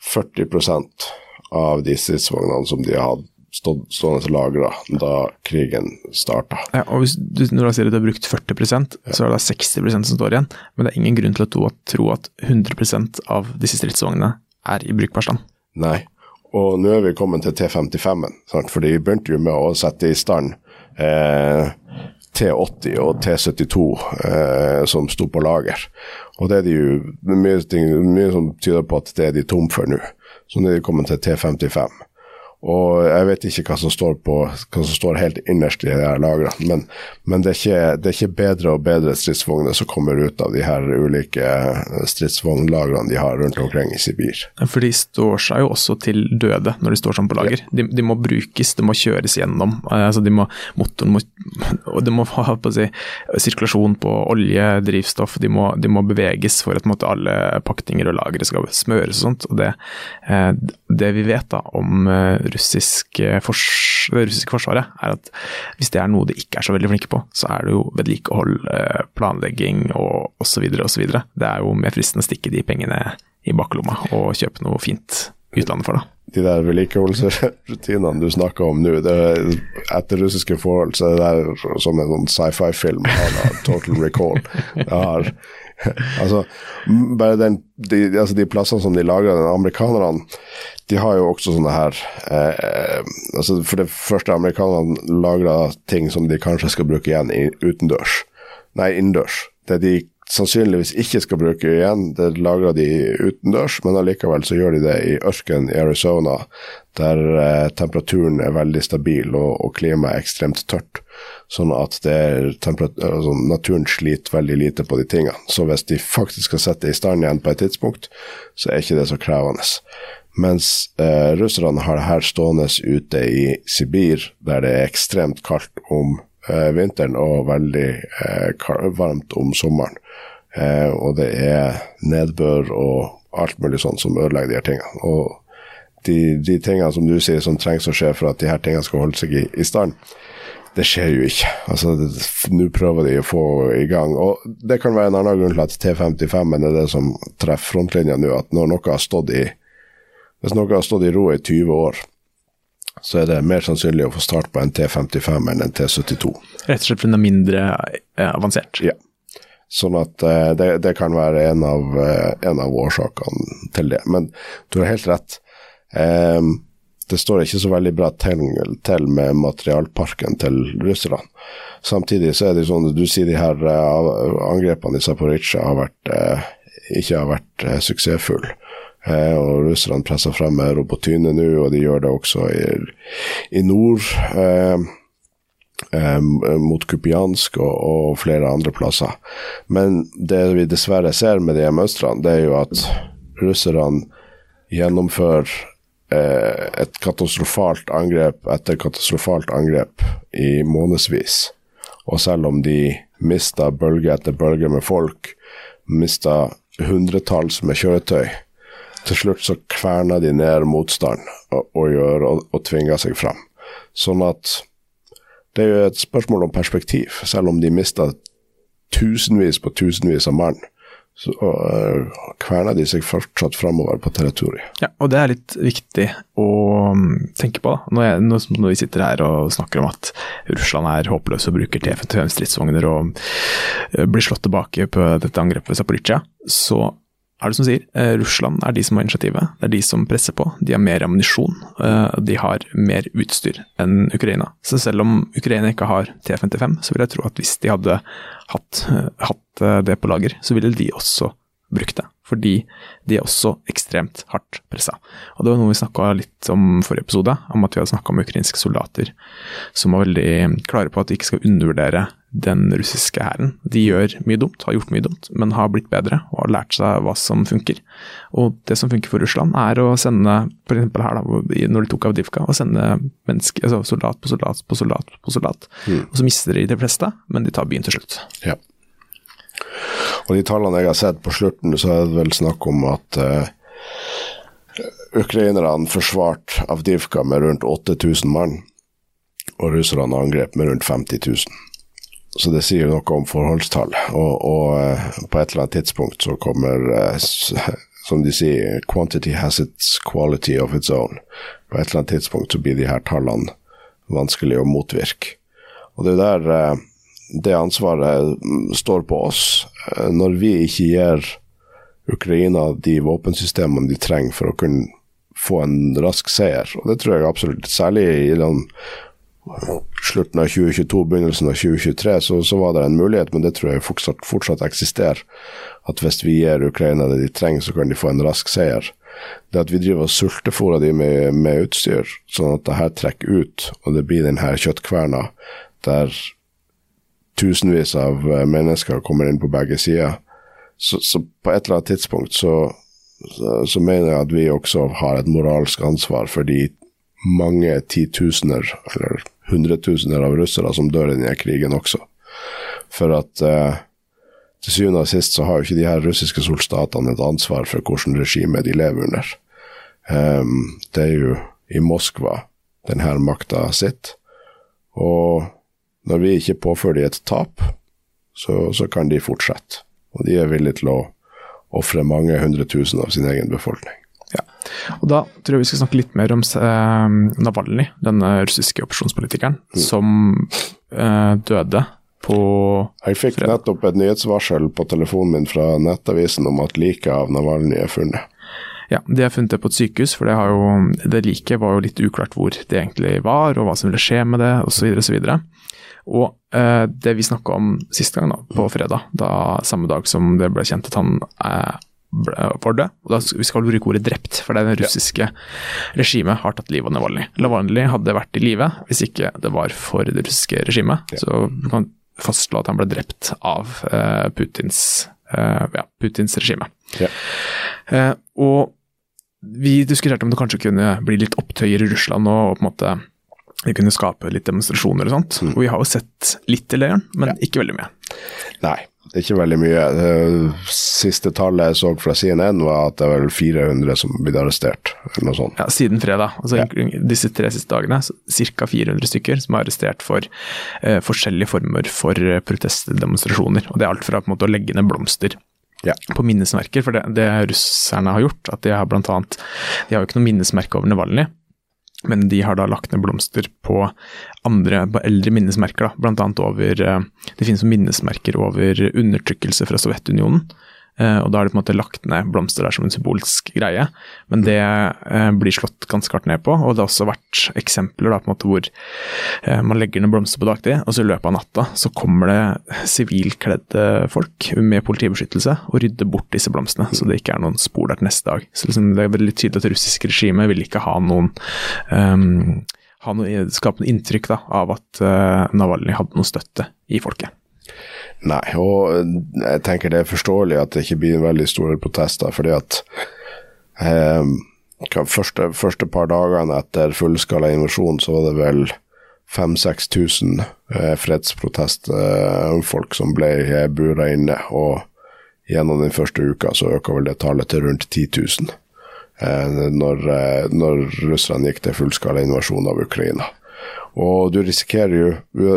E: 40% av de stridsvognene som de har hatt stående lagra da krigen starta.
D: Ja, og hvis du, når du sier at du har brukt 40% så er det 60% som står igjen. Men det er ingen grunn til å tro at 100% av disse stridsvognene er i brukbar stand.
E: Nei, og nå er vi kommet til T55-en, for de begynte jo med å sette i stand eh, T80 og T72 eh, som sto på lager. Og det er de jo mye, ting, mye som tyder på at det er de tom for nå. Så nå er de kommet til T55. Og jeg vet ikke hva som står, på, hva som står helt innerst i de her lagrene, men, men det, er ikke, det, er ikke, bedre og bedre stridsvogner som kommer ut av de her ulike stridsvognlagrene de har rundt omkring i Sibir.
D: For de står seg jo også til døde når de står sånn på lager. De, de, må brukes, det må kjøres gjennom. Altså de må, motoren må, det må ha på si, sirkulasjon på olje, drivstoff, de må, de må beveges for at måte, alle pakninger og lagre skal smøres og sånt. Og det, eh, det vi vet da om eh, russiske fors det russiske forsvaret, er at hvis det er noe de ikke er så veldig flinke på, så er det jo vedlikehold, eh, planlegging og osv. osv. Det er jo mer fristende å stikke de pengene i baklomma og kjøpe noe fint utlandet for, da
E: de der vedlikeholdsrutinene du snakker om nå, etter russiske forhold, så er det der som en sånn sci-fi-film Total Recall. Har, altså, bare den, de, altså de plassene som de lager, amerikanerne, de har jo også sånne her eh, altså For det første, amerikanerne lagrer ting som de kanskje skal bruke igjen utendørs. Nei, innendørs. Det de sannsynligvis ikke skal bruke igjen, det lagrer de utendørs, men allikevel så gjør de det i ørkenen i Arizona, der eh, temperaturen er veldig stabil og, og klimaet er ekstremt tørt. Sånn at altså, naturen sliter veldig lite på de tingene. Så hvis de faktisk skal sette det i stand igjen på et tidspunkt, så er ikke det så krevende. Mens eh, russerne har det her stående ute i Sibir, der det er ekstremt kaldt om eh, vinteren og veldig eh, varmt om sommeren. Eh, og det er nedbør og alt mulig sånt som ødelegger de her tingene. Og de, de, tingene som du sier som trengs å skje for at de her tingene skal holde seg i, i stand, det skjer jo ikke. Altså, Nå prøver de å få i gang. Og det kan være en annen grunn til at T55 er det som treffer frontlinja nå, at når noe har stått i hvis noe har stått i ro i 20 år, så er det mer sannsynlig å få start på en T55 enn en T72.
D: Rett og slett fordi den er mindre eh, avansert?
E: Ja. Sånn at uh, det, det, kan være en av, uh, en av, årsakene til det. Men du har helt rett. Um, det står ikke så veldig bra til, til med materialparken til russerne. Samtidig så er det sånn du sier de her angrepene i Zaporizjzja har vært, ikke har vært suksessfulle. Eh, og russerne presser frem med robotyne nå, og de gjør det også i, i nord. Eh, eh, mot Kupiansk og, og, flere andre plasser. Men det vi dessverre ser med de mønstrene, det er jo at russerne gjennomfører eh, et katastrofalt angrep etter katastrofalt angrep i månedsvis. Og selv om de mista bølge etter bølge med folk, mista hundretalls med kjøretøy, til slutt så kverner de ned motstand og, og, gjør, og, og tvinger seg fram. Sånn at det er jo et spørsmål om perspektiv. Selv om de mista tusenvis på tusenvis av mann, så uh, kverner de seg fortsatt framover på territoriet.
D: Ja, og det er litt viktig å mm, tenke på da. Når, jeg, når, vi sitter her og snakker om at Russland er håpløs og bruker T-55 stridsvogner og uh, blir slått tilbake på dette angrepet ved Zaporizjzja, så er det som sier, eh, Russland er de som har initiativet. Det er de som presser på. De har mer ammunisjon. Eh, de har mer utstyr enn Ukraina. Så selv om Ukraina ikke har T55, så vil jeg tro at hvis de hadde hatt, eh, hatt det på lager, så ville de også brukt det. Fordi de er også ekstremt hardt pressa. Og det var noe vi snakka litt om forrige episode, om at vi hadde snakka om ukrainske soldater som var veldig klare på at de ikke skal undervurdere den russiske hæren. De gjør mye dumt, har gjort mye dumt, men har blitt bedre og har lært seg hva som funker. Og det som funker for Russland, er å sende, f.eks. her da, når de tok Avdivka, å sende menneske, altså soldat på soldat på soldat på soldat. Mm. Og så mister de de fleste, men de tar byen til slutt.
E: Ja. Og de tallene jeg har sett på slutten, så er det vel snakk om at uh, ukrainerne forsvarte Avdivka med rundt 8000 mann, og russerne angrep med rundt 50 000. Så det sier noe om forholdstall. Og, og, uh, på et eller annet tidspunkt så kommer uh, som de sier, 'quantity has its quality of its own'. På et eller annet tidspunkt så blir de her tallene vanskelig å motvirke. Og det er der eh, det ansvaret står på oss. Eh, når vi ikke gir Ukraina de våpensystemene de trenger for å kunne få en rask seier, og det tror jeg absolutt, særlig i den slutten av 2022, begynnelsen av 2023, så, så, var det en mulighet, men det tror jeg fortsatt, fortsatt eksisterer. At hvis vi gir Ukraina det de trenger, så kan de få en rask seier. Det at vi driver og sultefòrer de med, med, utstyr, sånn at det her trekker ut, og det blir den her kjøttkverna der tusenvis av eh, mennesker kommer inn på begge sider, så, så på et eller annet tidspunkt så, så, så mener jeg at vi også har et moralsk ansvar for de mange titusener, eller hundretusener av russere som dør i denne krigen også. For at eh, til syvende og sist så har jo ikke de her russiske soldatene et ansvar for hvilket regime de lever under. Um, det er jo i Moskva den her makta sitter. Og når vi ikke påfører de et tap, så, så, kan de fortsette. Og de er villige til å ofre mange hundre tusen av sin egen befolkning.
D: Ja. Og Da tror jeg vi skal snakke litt mer om eh, Navalny, denne russiske opposisjonspolitikeren, mm. som eh, døde på
E: Jeg fikk fredag. nettopp et nyhetsvarsel på telefonen min fra Nettavisen om at liket av Navalny er funnet.
D: Ja, de har funnet det på et sykehus, for det, jo, det liket var jo litt uklart hvor det egentlig var, og hva som ville skje med det, osv. Og eh, det vi snakka om sist gang, da, på fredag, da, samme dag som det ble kjent at han eh, var død. Og da vi skal bruke ordet 'drept', for det det russiske regimet har tatt livet av Navalny. Navalny hadde vært i live hvis ikke det var for det russiske regimet. Ja. Så du kan fastslå at han ble drept av eh, Putins, eh, ja, Putins regime. Ja. Uh, og vi diskuterte om det kanskje kunne bli litt opptøyer i Russland nå, og på en måte det kunne skape litt demonstrasjoner og sånt. Mm. Og vi har jo sett litt til det, men ikke veldig mye.
E: Nei, det ikke veldig mye. Det siste tallet jeg så fra CNN var at det er vel 400 som blitt arrestert. eller noe sånt.
D: Ja, Siden fredag. altså ja. Disse tre siste dagene. Ca. 400 stykker som er arrestert for uh, forskjellige former for eh, protestdemonstrasjoner. og Det er alt fra måte å legge ned blomster ja. på minnesmerker. For det, det russerne har gjort, at de har blant annet De har jo ikke noe minnesmerke over Navalny. Men de har da lagt ned blomster på andre, på eldre minnesmerker, da. blant annet over eh, Det finnes minnesmerker over undertrykkelse fra Sovjetunionen. Eh, og da er det på en måte lagt ned blomster der som en symbolsk greie, men det eh, blir slått ganske hardt ned på. Og det har også vært eksempler da på en måte hvor man legger ned blomster på dagtid, og så i løpet av natta så kommer det sivilkledde folk med politibeskyttelse og rydder bort disse blomstene, så det ikke er noen spor der til neste dag. Så liksom det er veldig tydelig at det russiske regimet vil ikke ha noen um, ha noe, skape noe inntrykk da, av at uh, Navalny hadde noe støtte i folket.
E: Nei, og eh, jeg tenker det er forståelig at det ikke blir veldig store protester, fordi at eh, første, første, par dagene etter fullskala invasjon så var det vel 5000-6000 eh, fredsprotestfolk eh, som ble bura inne, og gjennom den første uka så øka vel det tallet til rundt 10 000. Eh, når, eh, når russerne gikk til fullskala invasjon av Ukraina. Og du risikerer jo,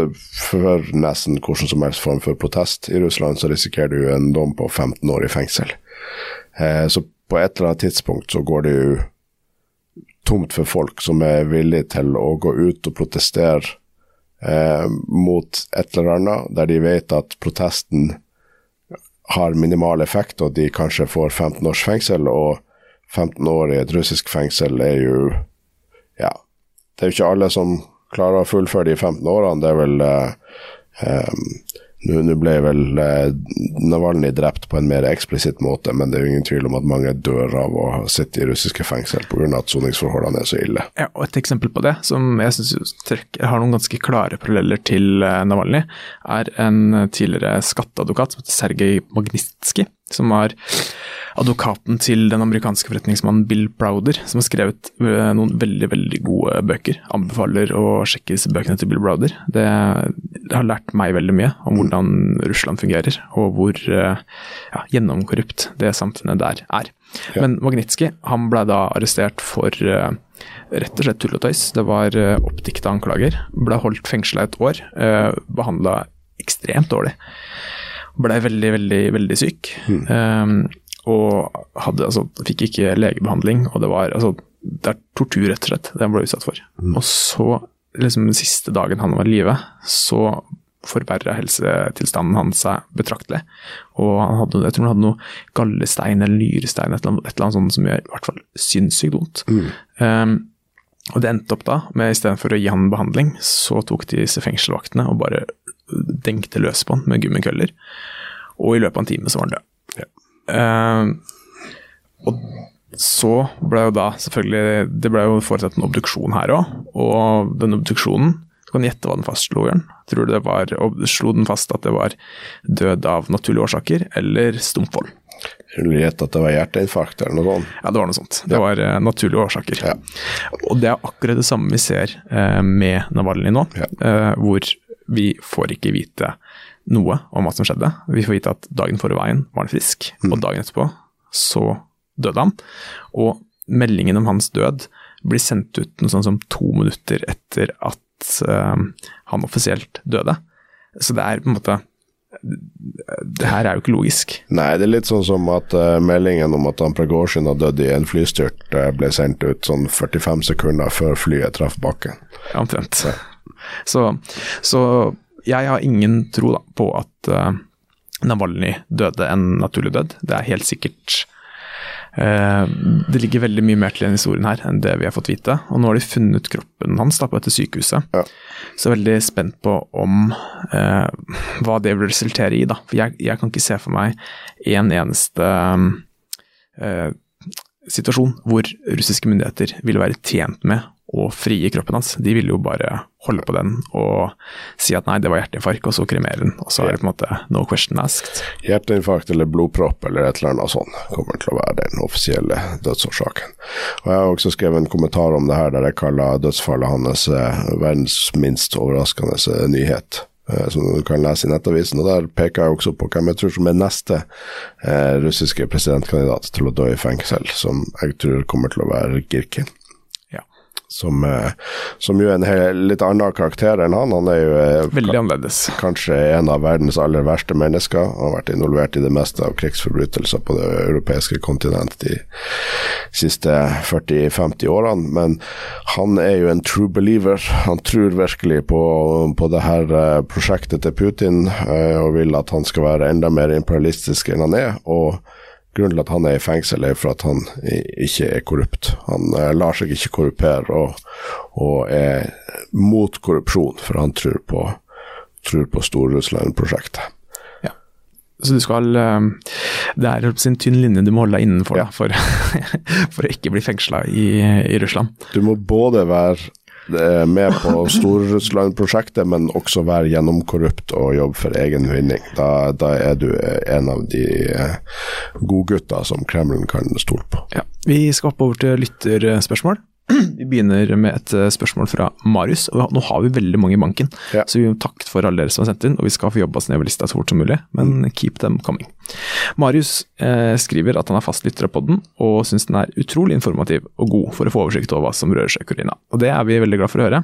E: for nesten hvordan som helst form for protest i Russland, så risikerer du en dom på 15 år i fengsel. Eh, så på et eller annet tidspunkt så går det jo tomt for folk som er villige til å gå ut og protestere eh, mot et eller annet, der de vet at protesten har minimal effekt, og de kanskje får 15 års fengsel. Og 15 år i et russisk fengsel er jo Ja, det er jo ikke alle som klarer å fullføre de 15 årene, det er vel eh, Nå ble vel eh, Navalny drept på en mer eksplisitt måte, men det er jo ingen tvil om at mange dør av å sitte i russiske fengsel pga. at soningsforholdene er så ille.
D: Ja, og Et eksempel på det, som jeg syns har noen ganske klare paralleller til Navalny, er en tidligere skatteadvokat som heter Sergej Magnitskij, som var advokaten til den amerikanske forretningsmannen Bill Browder, som har skrevet eh, noen veldig veldig gode bøker. Anbefaler å sjekke disse bøkene til Bill Browder. Det, har lært meg veldig mye om hvordan Russland fungerer, og hvor eh, ja, gjennomkorrupt det samfunnet der er. Ja. Men Magnitskij han ble da arrestert for uh, rett og slett tull og tøys. Det var oppdikta anklager. Ble holdt fengsla et år. Behandla ekstremt dårlig. Ble veldig, veldig, veldig syk. Mm. Um, og hadde, altså, fikk ikke legebehandling. Og det var altså, det er tortur, rett og slett, det han ble utsatt for. Og så, liksom den siste dagen han var i live, så forverra helsetilstanden hans seg betraktelig. Og han hadde, jeg tror han hadde noe gallestein eller nyrestein, et eller annet, et eller annet sånt som gjør i hvert fall sinnssykt vondt. Um, og det endte opp da med istedenfor å gi han behandling, så tok de disse fengselvaktene og bare dengte løs på han med gummikøller. Og i løpet av en time så var han død. Um, og så ble jo da selvfølgelig Det ble jo foretatt en obduksjon her òg, og den obduksjonen Du kan gjette hva den fastslo, Jørn? Tror du det var, og Slo den fast at det var død av naturlige årsaker eller stumpvold?
E: Jeg vil gjette at det var hjerteinfarkt eller noe sånt.
D: Ja, det var noe sånt. Det var uh, naturlige årsaker.
E: Ja.
D: Og det er akkurat det samme vi ser uh, med Navalny nå,
E: Ja.
D: uh, hvor vi får ikke vite noe om hva som skjedde. Vi får vite at dagen forrige veien var han frisk, og dagen etterpå så døde han. Og meldingen om hans død blir sendt ut noe sånn som to minutter etter at uh, han offisielt døde. Så det er på en måte Det her er jo ikke logisk.
E: Nei, det er litt sånn som at uh, meldingen om at han Prigozjin har dødd i en flystyrt, uh, ble sendt ut sånn 45 sekunder før flyet traff bakken.
D: Omtrent. Så, så jeg har ingen tro da, på at uh, Navalny døde en naturlig død. Det er helt sikkert Uh, Det ligger veldig mye mer til den historien her enn det vi har fått vite. Og nå har de funnet kroppen hans da, på dette sykehuset.
E: Ja.
D: Så jeg er veldig spent på om uh, hva det vil resultere i. da. For jeg, jeg kan ikke se for meg en eneste uh, situasjon hvor russiske myndigheter ville være tjent med å frigi kroppen hans. De ville jo bare holde på den og si at nei, det var hjerteinfarkt, og så kremere den. Og så er det på en måte no question asked.
E: Hjerteinfarkt eller blodpropp eller et eller annet sånt kommer til å være den offisielle dødsårsaken. Og Jeg har også skrevet en kommentar om det her der jeg kaller dødsfallet hans eh, verdens minst overraskende eh, nyhet. eh, Som du kan lese i Nettavisen. og Der peker jeg også på hvem jeg tror som er neste eh, russiske presidentkandidat til å dø i fengsel, som jeg tror kommer til å være Girkin. Som, eh, som jo er en hel, litt annen karakter enn han. Han er jo eh,
D: Veldig annerledes.
E: kanskje en av verdens aller verste mennesker. Han har vært involvert i det meste av krigsforbrytelser på det europeiske kontinent de siste 40-50 årene. Men han er jo en true believer. Han tror virkelig på, på det her eh, prosjektet til Putin og vil at han skal være enda mer imperialistisk enn han er. og Grunnen til at han er i fengsel, er for at han ikke er korrupt. Han eh, lar seg ikke korrupere og, og er mot korrupsjon, for han tror på, tror på Stor-Russland-prosjektet.
D: Så du skal eh, Det er en tynn linje du må holde deg innenfor da, for, for å ikke bli fengsla i, i Russland.
E: Du må både være med på Stor-Russland-prosjektet, men også være gjennomkorrupt og jobbe for egen vinning. Da, da er du en av de eh, godgutta som Kreml kan stole på.
D: Ja, Vi skal hoppe over til lytterspørsmål. Vi begynner med et eh, spørsmål fra Marius. og Nå har vi veldig mange i banken,
E: Ja.
D: så vi må takke for alle dere som har sendt inn. og Vi skal få jobba oss nedover lista så fort som mulig, men keep them coming. Marius eh, skriver at han er fast lytter av podden, og syns den er utrolig informativ og god for å få oversikt over hva som rører seg i Ukraina. Og Det er vi veldig glad for å høre.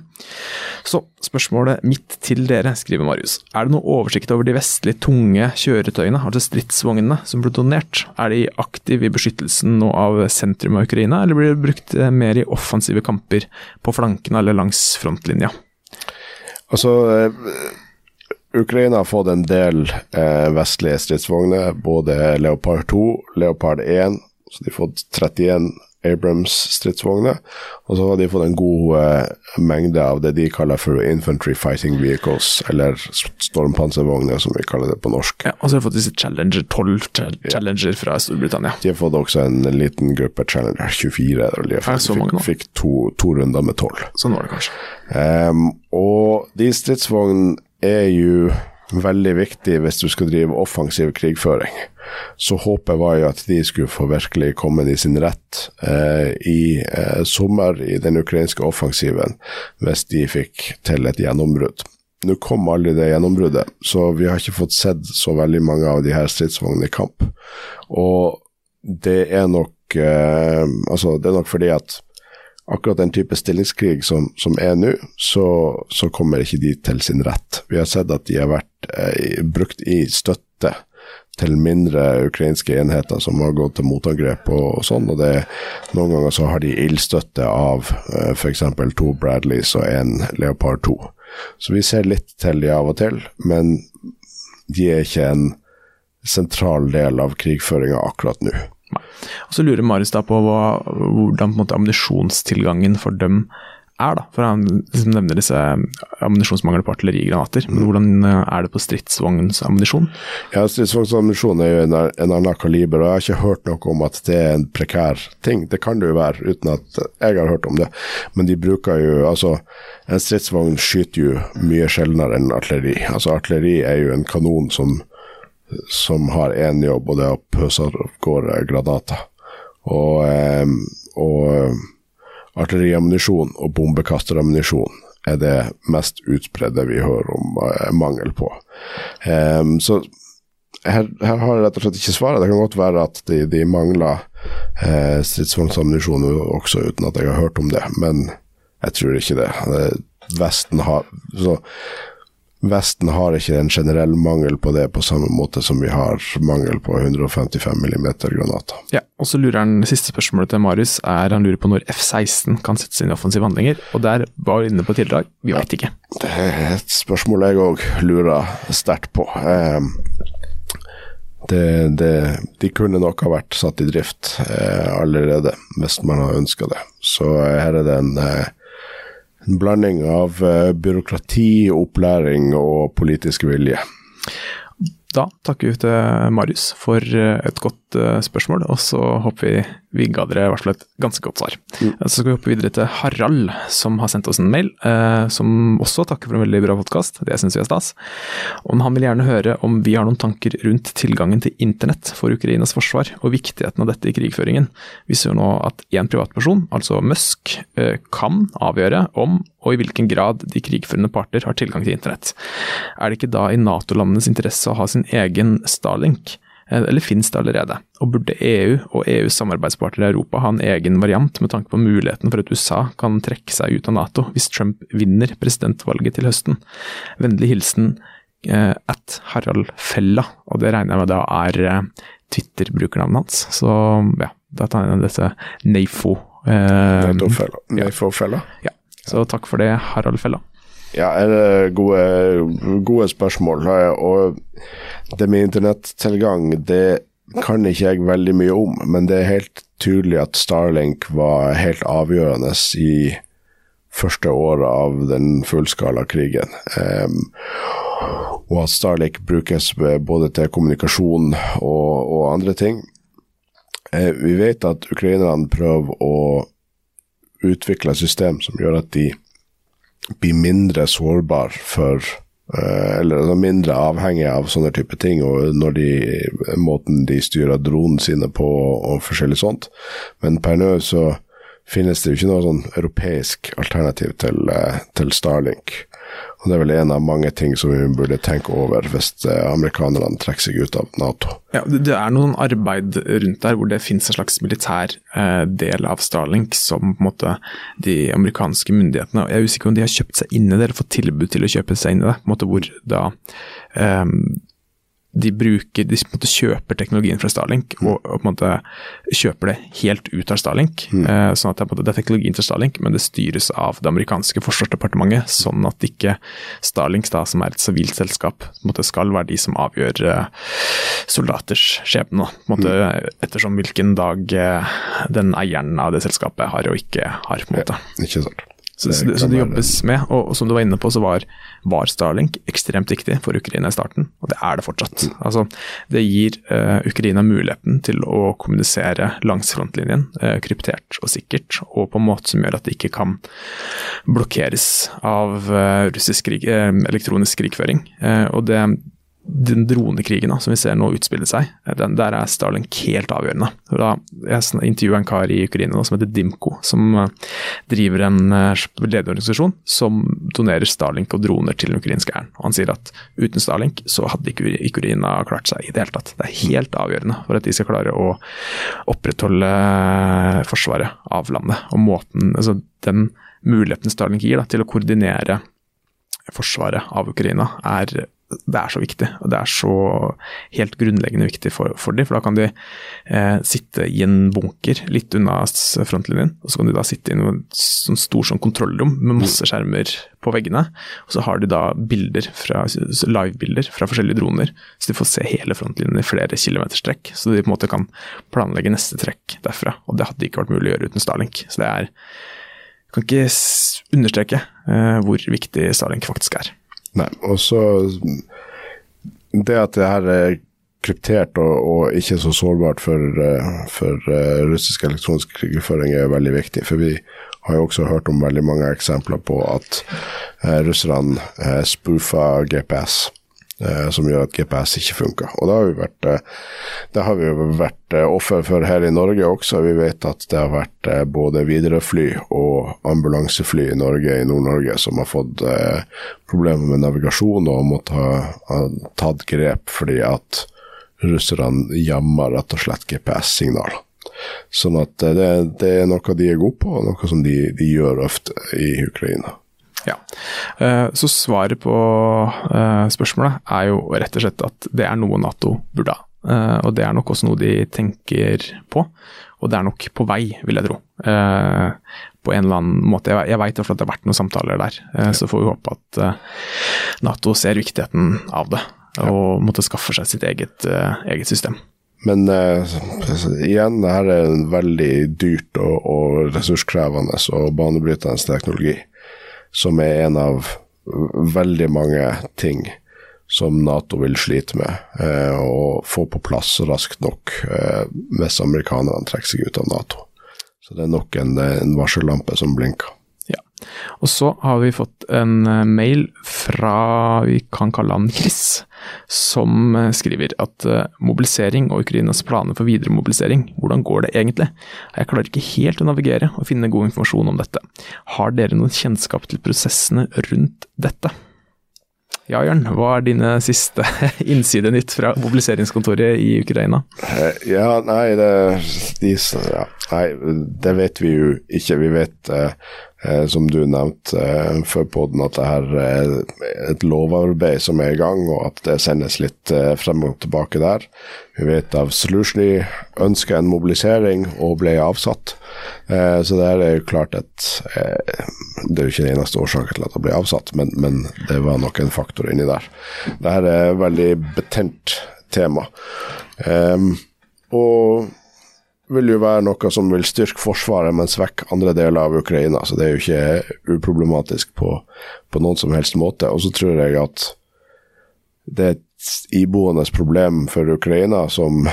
D: Så spørsmålet mitt til dere, skriver Marius. Er det noe oversikt over de vestlige tunge kjøretøyene, altså stridsvognene, som ble donert? Er de aktive i beskyttelsen nå av sentrum av Ukraina, eller blir det brukt eh, mer i offensive kamper på flankene eller langs frontlinja?
E: Altså, eh, Ukraina har fått en del eh, vestlige stridsvogner, både Leopard 2, Leopard 1, så de har fått 31 Abrams stridsvogner, og så har de fått en god eh, mengde av det de kaller for infantry fighting vehicles, eller stormpanservogner som vi kaller det på norsk.
D: Ja, og så har de fått disse Challenger 12 Chal- Challenger fra Storbritannia.
E: De har fått også en liten gruppe Challenger 24, og de fikk, fikk to, to runder med 12.
D: Sånn var det kanskje.
E: Um, og de stridsvognene er jo veldig viktig hvis du skal drive offensiv krigføring. Så håpet var jo at de skulle få virkelig komme i sin rett eh, i eh, sommer i den ukrainske offensiven, hvis de fikk til et gjennombrudd. Nå kom aldri det gjennombruddet, så vi har ikke fått sett så veldig mange av de her stridsvognene i kamp. Og det er nok eh, Altså, det er nok fordi at akkurat den type stillingskrig som, som er nå, så, så kommer ikke de til sin rett. Vi har sett at de har vært eh, brukt i støtte til mindre ukrainske enheter som har gått til motangrep og, og sånn. og det, Noen ganger så har de ildstøtte av eh, f.eks. to Bradleys og en Leopard 2. Så vi ser litt til de av og til, men de er ikke en sentral del av krigføringa akkurat nå.
D: Og Så lurer Marius da på hva, hvordan på måte, ammunisjonstilgangen for dem er. da, for Han liksom nevner disse ammunisjonsmangel på artillerigranater. Men hvordan eh, er det på stridsvognsammunisjon?
E: Ja, Stridsvognsammunisjon er jo en, en, annen kaliber, og jeg har ikke hørt noe om at det er en prekær ting. Det kan det jo være, uten at jeg har hørt om det. Men de bruker jo altså En stridsvogn skyter jo mye sjeldnere enn artilleri. Altså Artilleri er jo en kanon som, som har én jobb, og det er å pøse av gårde granater. Og, eh, og artilleriammunisjon og bombekasterammunisjon er det mest utbredde vi hører om eh, mangel på. Eh, så her, her, har jeg rett og slett ikke svaret. Det kan godt være at de, de mangler eh, stridsvognsammunisjon også, uten at jeg har hørt om det, men jeg tror ikke det. Vesten har så Vesten har ikke en generell mangel på det på samme måte som vi har mangel på 155 mm granater.
D: Ja, og så lurer han, Siste spørsmålet til Marius er han lurer på når F-16 kan settes inn i offensive handlinger. og Der var vi inne på tidligere vi vet ikke.
E: Det er et spørsmål jeg òg lurer sterkt på. Ehm, det, det, de kunne nok ha vært satt i drift eh, allerede, hvis man har ønska det. Så her er det en eh, en blanding av uh, byråkrati, opplæring og politisk vilje.
D: Da takker vi til Marius for eh, et godt uh, spørsmål, og så håper vi vi ga dere i hvert fall et ganske godt svar. Mm. Så skal vi hoppe videre til Harald, som har sendt oss en mail, eh, som også takker for en veldig bra podkast. Det syns vi er stas. Og han vil gjerne høre om vi har noen tanker rundt tilgangen til internett for Ukrainas forsvar, og viktigheten av dette i krigføringen. Vi ser nå at én privatperson, altså Musk, eh, kan avgjøre om og i hvilken grad de krigførende parter har tilgang til internett. Er det ikke da i Nato-landenes interesse å ha sin egen Starlink? Eh, eller finnes det allerede? Og burde EU og EUs samarbeidspartnere i Europa ha en egen variant med tanke på muligheten for at USA kan trekke seg ut av Nato hvis Trump vinner presidentvalget til høsten? Vennlig hilsen eh, at Harald Fella, og det regner jeg med da er eh, Twitter-brukernavnet hans. Så ja, da tar jeg dette NAFO.
E: Eh, NAFO-fella.
D: Ja. Så takk for det, Harald Fella.
E: Ja, gode, gode spørsmål. Og det med internettilgang, det kan ikke jeg veldig mye om, men det er helt tydelig at Starlink var helt avgjørende i første året av den fullskala krigen. Um, og at Starlink brukes både til kommunikasjon og, og andre ting. Uh, vi vet at ukrainerne prøver å utvikle system som gjør at de blir mindre sårbar for eh, eller altså mindre avhengig av sånne type ting, og når de, måten de styrer dronene sine på og forskjellig sånt. Men per nå så finnes det jo ikke noe sånn europeisk alternativ til, eh, til Starlink. Og Det er vel en av mange ting som vi burde tenke over hvis eh, amerikanerne trekker seg ut av Nato.
D: Ja, Det er noen arbeid rundt der hvor det finnes en slags militær eh, del av Starlink som på en måte de amerikanske myndighetene Jeg er usikker om de har kjøpt seg inn i det eller fått tilbud til å kjøpe seg inn i det. på en måte hvor da eh, de bruker, de på en måte kjøper teknologien fra Starlink og, og, på en måte kjøper det helt ut av Starlink. Mm. Eh, sånn at det, det, er teknologien til Starlink, men det styres av det amerikanske forsvarsdepartementet. Sånn at ikke Starlink, da, som er et sivilt selskap, måte skal være de som avgjør eh, soldaters skjebne. Mm. Ettersom hvilken dag eh, den eieren av det selskapet har og ikke har. på en måte.
E: Ja, ikke sant.
D: Så, så, det, så, det, jobbes med, og, og, som du var inne på, så var, var, Starlink ekstremt viktig for Ukraina i starten, og det er det fortsatt. Mm. Altså, det gir uh, Ukraina muligheten til å kommunisere langs frontlinjen, uh, kryptert og sikkert, og på en måte som gjør at det ikke kan blokkeres av uh, russisk krig, elektronisk krigføring. og det den dronekrigen som vi ser nå utspille seg, den, der er Starlink helt avgjørende. Da, jeg intervjua en kar i Ukraina som heter Dimko, som eh, driver en uh, lederorganisasjon som donerer Starlink og droner til den ukrainske hæren. Han sier at uten Starlink så hadde ikke Ukraina klart seg i det hele tatt. Det er helt avgjørende for at de skal klare å opprettholde eh, forsvaret av landet. Og måten, altså den muligheten Starlink gir da, til å koordinere forsvaret av Ukraina, er det er så viktig. og Det er så helt grunnleggende viktig for, for dem. For da kan de eh, sitte i en bunker litt unna frontlinjen, og så kan de da sitte i en sånn stor sånn kontrollrom med masse skjermer på veggene. Og så har de da bilder fra, livebilder fra forskjellige droner, så de får se hele frontlinjen i flere kilometers trekk. Så de på en måte kan planlegge neste trekk derfra. Og det hadde ikke vært mulig å gjøre uten Starlink. Så det er jeg kan ikke understreke eh, hvor viktig Starlink faktisk er.
E: Nei, og så Det at det her er kryptert og, og ikke så sårbart for, eh, for uh, russisk elektronisk krigføring er veldig viktig. For vi har jo også hørt om veldig mange eksempler på at uh, russerne spoofa GPS eh, som gjør at GPS ikke funker. Og det har vi vært, eh, har vi vært eh, offer for her i Norge også. Vi vet at det har vært eh, både Widerøe-fly og ambulansefly i Norge, i Nord-Norge, som har fått eh, problemer med navigasjon og måtte ha, tatt grep fordi at russerne jammer rett og slett GPS-signaler. Sånn at eh, det, det, er noe de er gode på, og noe som de, de gjør ofte i Ukraina.
D: Ja, eh, Så svaret på eh, spørsmålet er jo rett og slett at det er noe Nato burde ha. Eh, og det er nok også noe de tenker på, og det er nok på vei, vil jeg tro. På en eller annen måte. Jeg, veit at det har vært noen samtaler der, så får vi håpe at Nato ser viktigheten av det. Og måtte skaffe seg sitt eget, eget system.
E: Men uh, igjen, det her er veldig dyrt og, og ressurskrevende og banebrytende teknologi som er en av veldig mange ting som Nato vil slite med eh, få på plass raskt nok eh, hvis amerikanerne trekker seg ut av Nato. Så det er nok en, en varsellampe som blinker.
D: Ja. Og så har vi fått en eh, mail fra vi kan kalle han Chris, som eh, skriver at eh, mobilisering og Ukrainas planer for videre mobilisering, hvordan går det egentlig? Jeg klarer ikke helt å navigere og finne god informasjon om dette. Har dere noen kjennskap til prosessene rundt dette? Ja, Jørn, hva er dine siste innsidenytt fra mobiliseringskontoret i Ukraina?
E: Ja, nei det, de, ja, nei, det vet vi jo ikke. Vi vet eh, Eh, som du nevnte eh, før poden, at det her er et lovarbeid som er i gang, og at det sendes litt eh, frem og tilbake der. Vi vet av Solutiony ønska en mobilisering og ble avsatt. Eh, så det er jo klart eh, Det er jo ikke den eneste årsaken til at det ble avsatt, men, men det var nok en faktor inni der. Det her er et veldig betent tema. Og vil jo være noe som vil styrke Forsvaret, men svekke andre deler av Ukraina. Så det er jo ikke uproblematisk på, på noen som helst måte. Og så tror jeg at det er et iboende problem for Ukraina som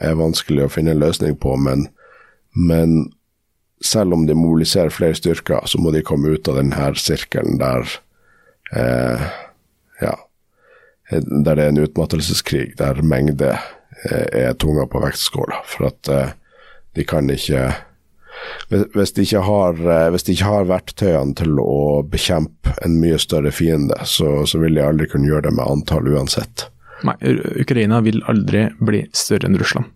E: er vanskelig å finne en løsning på, men, men selv om de mobiliserer flere styrker, så må de komme ut av denne sirkelen der eh, ja, der det er en utmattelseskrig, der mengde eh, er tunga på vektskåla. For at eh, de kan ikke hvis de har, eh, hvis de ikke har verktøyene til å bekjempe en mye større fiende, så, så vil de aldri kunne gjøre det med antall uansett.
D: Nei, Ukraina vil aldri bli større enn Russland.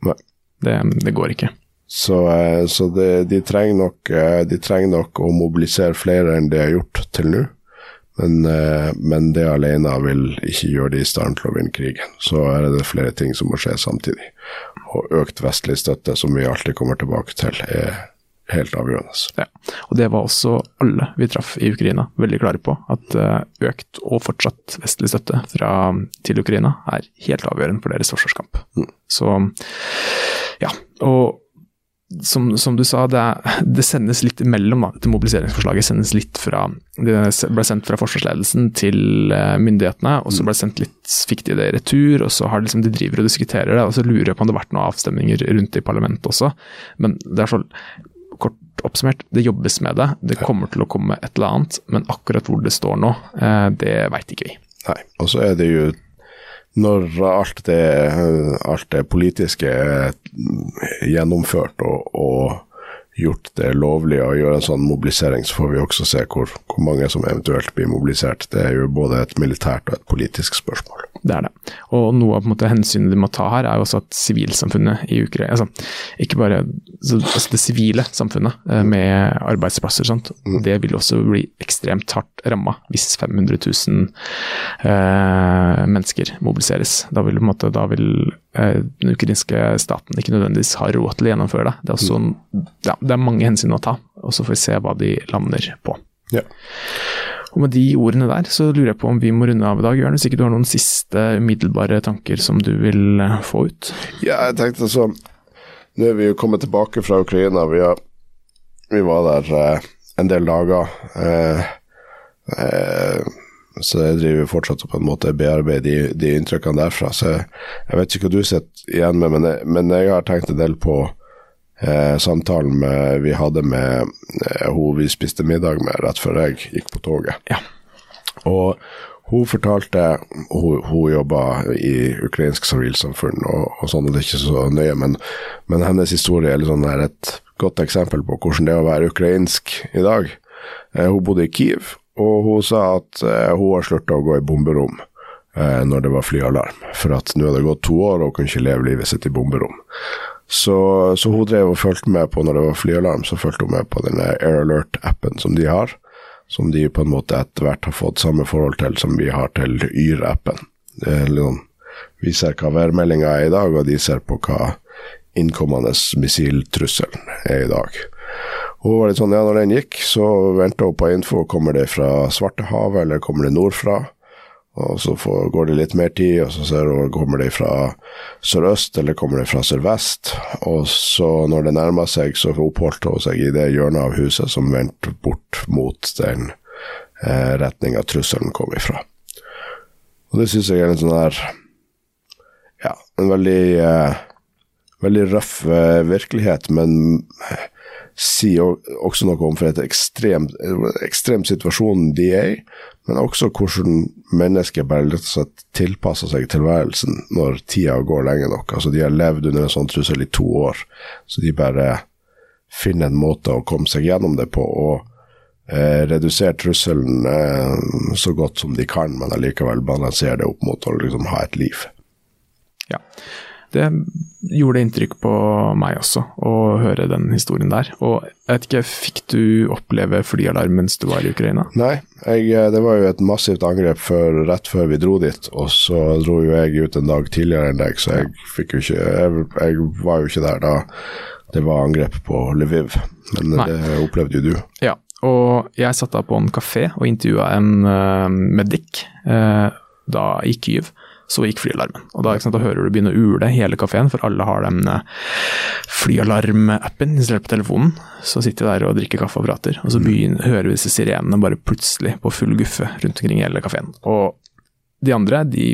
D: Det, det går ikke.
E: Så, eh, så det, de, trenger nok, eh, de, trenger nok, å mobilisere flere enn de har gjort til nå. Men, men, det alene vil ikke gjøre de i stand til å vinne krigen. Så er det flere ting som må skje samtidig og økt vestlig støtte, som vi alltid kommer tilbake til, er helt avgjørende.
D: Ja, og Det var også alle vi traff i Ukraina veldig klare på. At eh, økt og fortsatt vestlig støtte fra, til Ukraina er helt avgjørende for deres forsvarskamp. Mm. Så ja, og som, som, du sa, det, det sendes litt imellom. Da, til mobiliseringsforslaget sendes litt fra Det ble sendt fra forsvarsledelsen til uh, myndighetene, og så ble det sendt litt fikk de det i retur, og så har de, liksom, de driver og diskuterer det. og Så lurer jeg på om det har vært noen avstemninger rundt i parlamentet også. Men det er så kort oppsummert, det jobbes med det. Det kommer til å komme et eller annet, men akkurat hvor det står nå, uh, det veit ikke vi.
E: Nei, og så er det jo når alt det, alt det politiske er gjennomført og, og gjort det lovlig å gjøre en sånn mobilisering, så får vi også se hvor, hvor, mange som eventuelt blir mobilisert. Det er jo både et militært og et politisk spørsmål.
D: Det er det. Og noe av på en måte, hensynet de må ta her, er jo også at sivilsamfunnet i Ukraina altså, Ikke bare altså det sivile samfunnet eh, med arbeidsplasser og sånt, det vil også bli ekstremt hardt ramma hvis 500 000 eh, mennesker mobiliseres. Da vil, på en måte, da vil den ukrainske staten ikke nødvendigvis har råd til å gjennomføre det. Det er, også, ja, det er mange hensyn å ta, og så får vi se hva de lander på.
E: Ja.
D: Og med de ordene der, så lurer jeg på om vi må runde av i dag. Jørn, hvis ikke du har noen siste umiddelbare tanker som du vil eh, få ut?
E: Ja, jeg tenkte så Nå er vi jo kommet tilbake fra Ukraina. Vi, har, vi var der eh, en del dager. Eh, eh, så jeg driver fortsatt og på en måte bearbeider de, de inntrykkene derfra. Så jeg, jeg vet ikke hva du sitter igjen med, men jeg, men jeg har tenkt en del på eh, samtalen med, vi hadde med eh, hun vi spiste middag med rett før jeg gikk på toget.
D: Ja.
E: Og hun fortalte Hun, hun jobba i ukrainsk sivilsamfunn og, og sånn, og det er ikke så nøye, men, men hennes historie er sånn et godt eksempel på hvordan det er å være ukrainsk i dag. Eh, hun bodde i Kiev, og hun sa at eh, hun har slutta å gå i bomberom eh, når det var flyalarm, for at nå hadde det gått to år og hun kunne ikke leve livet sitt i bomberom. Så, så hun drev og fulgte med på når det var flyalarm, så fulgte hun med på denne Air Alert-appen som de har som de på en måte etter hvert har fått samme forhold til som vi har til Yr-appen. Sånn, vi ser hva værmeldinga er i dag, og de ser på hva innkommende missiltrusselen er i dag. Og var litt sånn, ja, når den gikk, så venta hun på info. Kommer det fra Svartehavet, eller kommer det nordfra? Og så får, går det litt mer tid, og så ser hun kommer det fra sørøst eller kommer det fra sørvest. Og så når det nærmer seg, så oppholdt hun seg i det hjørnet av huset som vendte bort mot den eh, retninga trusselen kom ifra. Og det syns jeg er en sånn her Ja, en veldig eh, veldig røff eh, virkelighet, men eh, sier også noe om for et ekstrem, ekstrem situasjon de er i, men også hvordan mennesker bare rett og slett tilpasser seg tilværelsen når tida går lenge nok. Altså De har levd under en sånn trussel i to år, så de bare finner en måte å komme seg gjennom det på. og eh, redusere trusselen eh, så godt som de kan, men allikevel balansere det opp mot å liksom ha et liv.
D: Ja. Det gjorde inntrykk på meg også, å høre den historien der. Og jeg vet ikke, fikk du oppleve flyalarm mens du var i Ukraina?
E: Nei, jeg, eh, det var jo et massivt angrep før, rett før vi dro dit. Og så dro jo jeg ut en dag tidligere enn deg, så jeg ikke Jeg, jeg var jo ikke der da det var angrep på Lviv, men
D: Nei.
E: det opplevde jo du.
D: Ja, og jeg satt da på en kafé og intervjua en uh, medic uh, da i Kyiv. Så gikk flyalarmen. Og da, sant, da hører du begynne å ule hele kafeen, for alle har den uh, flyalarmappen installert på telefonen. Så sitter vi der og drikker kaffe og prater, og så begynner, hører vi disse sirenene bare plutselig på full guffe rundt omkring i hele kafeen. Og de andre, de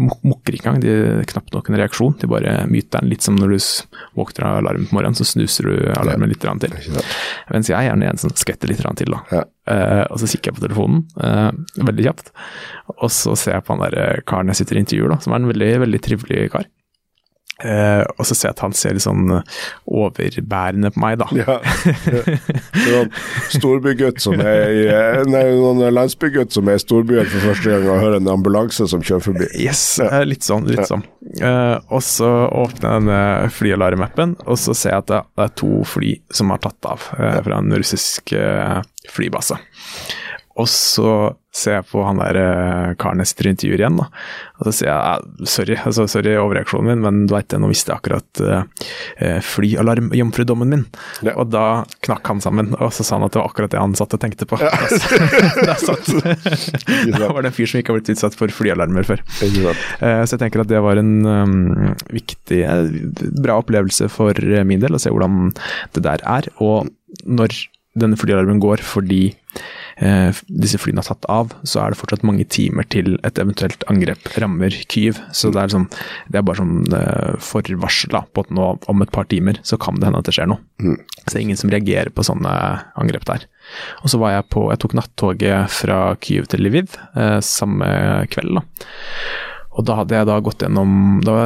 D: mukker ikke engang, de har knapt nok en reaksjon. De bare myter den litt som når du våkner av alarmen på morgenen, så snuser du alarmen litt til. Mens jeg er gjerne en som skvetter litt til, da.
E: Ja.
D: Uh, og så kikker jeg på telefonen, uh, veldig kjapt. Og så ser jeg på han der eh, karen jeg sitter og intervjuer, da, som er en veldig, veldig trivelig kar. Eh, og så ser jeg at han ser litt sånn eh, overbærende på meg, da.
E: Ja. En storbygutt som er i eh, Nei, landsbygutt som er i storbyen for første gang og hører en ambulanse som kjører forbi.
D: Yes, ja. litt sånn. litt sånn. Uh, og så åpner jeg denne flyalarmappen, og så ser jeg at det, er to fly som har tatt av uh, fra en russisk flybase. Og så ser jeg på han der eh, karen jeg sitter i intervjuet igjen, da. Og så sier jeg "Ah, sorry, altså, sorry overreaksjonen min, men du veit, nå visste jeg akkurat uh, flyalarmjomfrudommen min.
E: Ja.
D: Og da knakk han sammen, og så sa han at det var akkurat det han satt og tenkte på. det da, sant. da var det en fyr som ikke har blitt utsatt for flyalarmer før.
E: Uh.
D: Eh, Så jeg tenker at det var en um, viktig, eh, bra opplevelse for eh, min del, å se hvordan det der er. Og når denne flyalarmen går fordi eh, disse flyene har tatt av, så er det fortsatt mange timer til et eventuelt angrep rammer Kyiv. Så det er, sånn, det er bare sånn eh, forvarsel på at nå om et par timer så kan det hende at det skjer noe. Så det er ingen som reagerer på sånne angrep der. Og så var jeg på, jeg tok nattoget fra Kyiv til Lviv eh, samme kveld. da. Og da hadde jeg da gått gjennom Da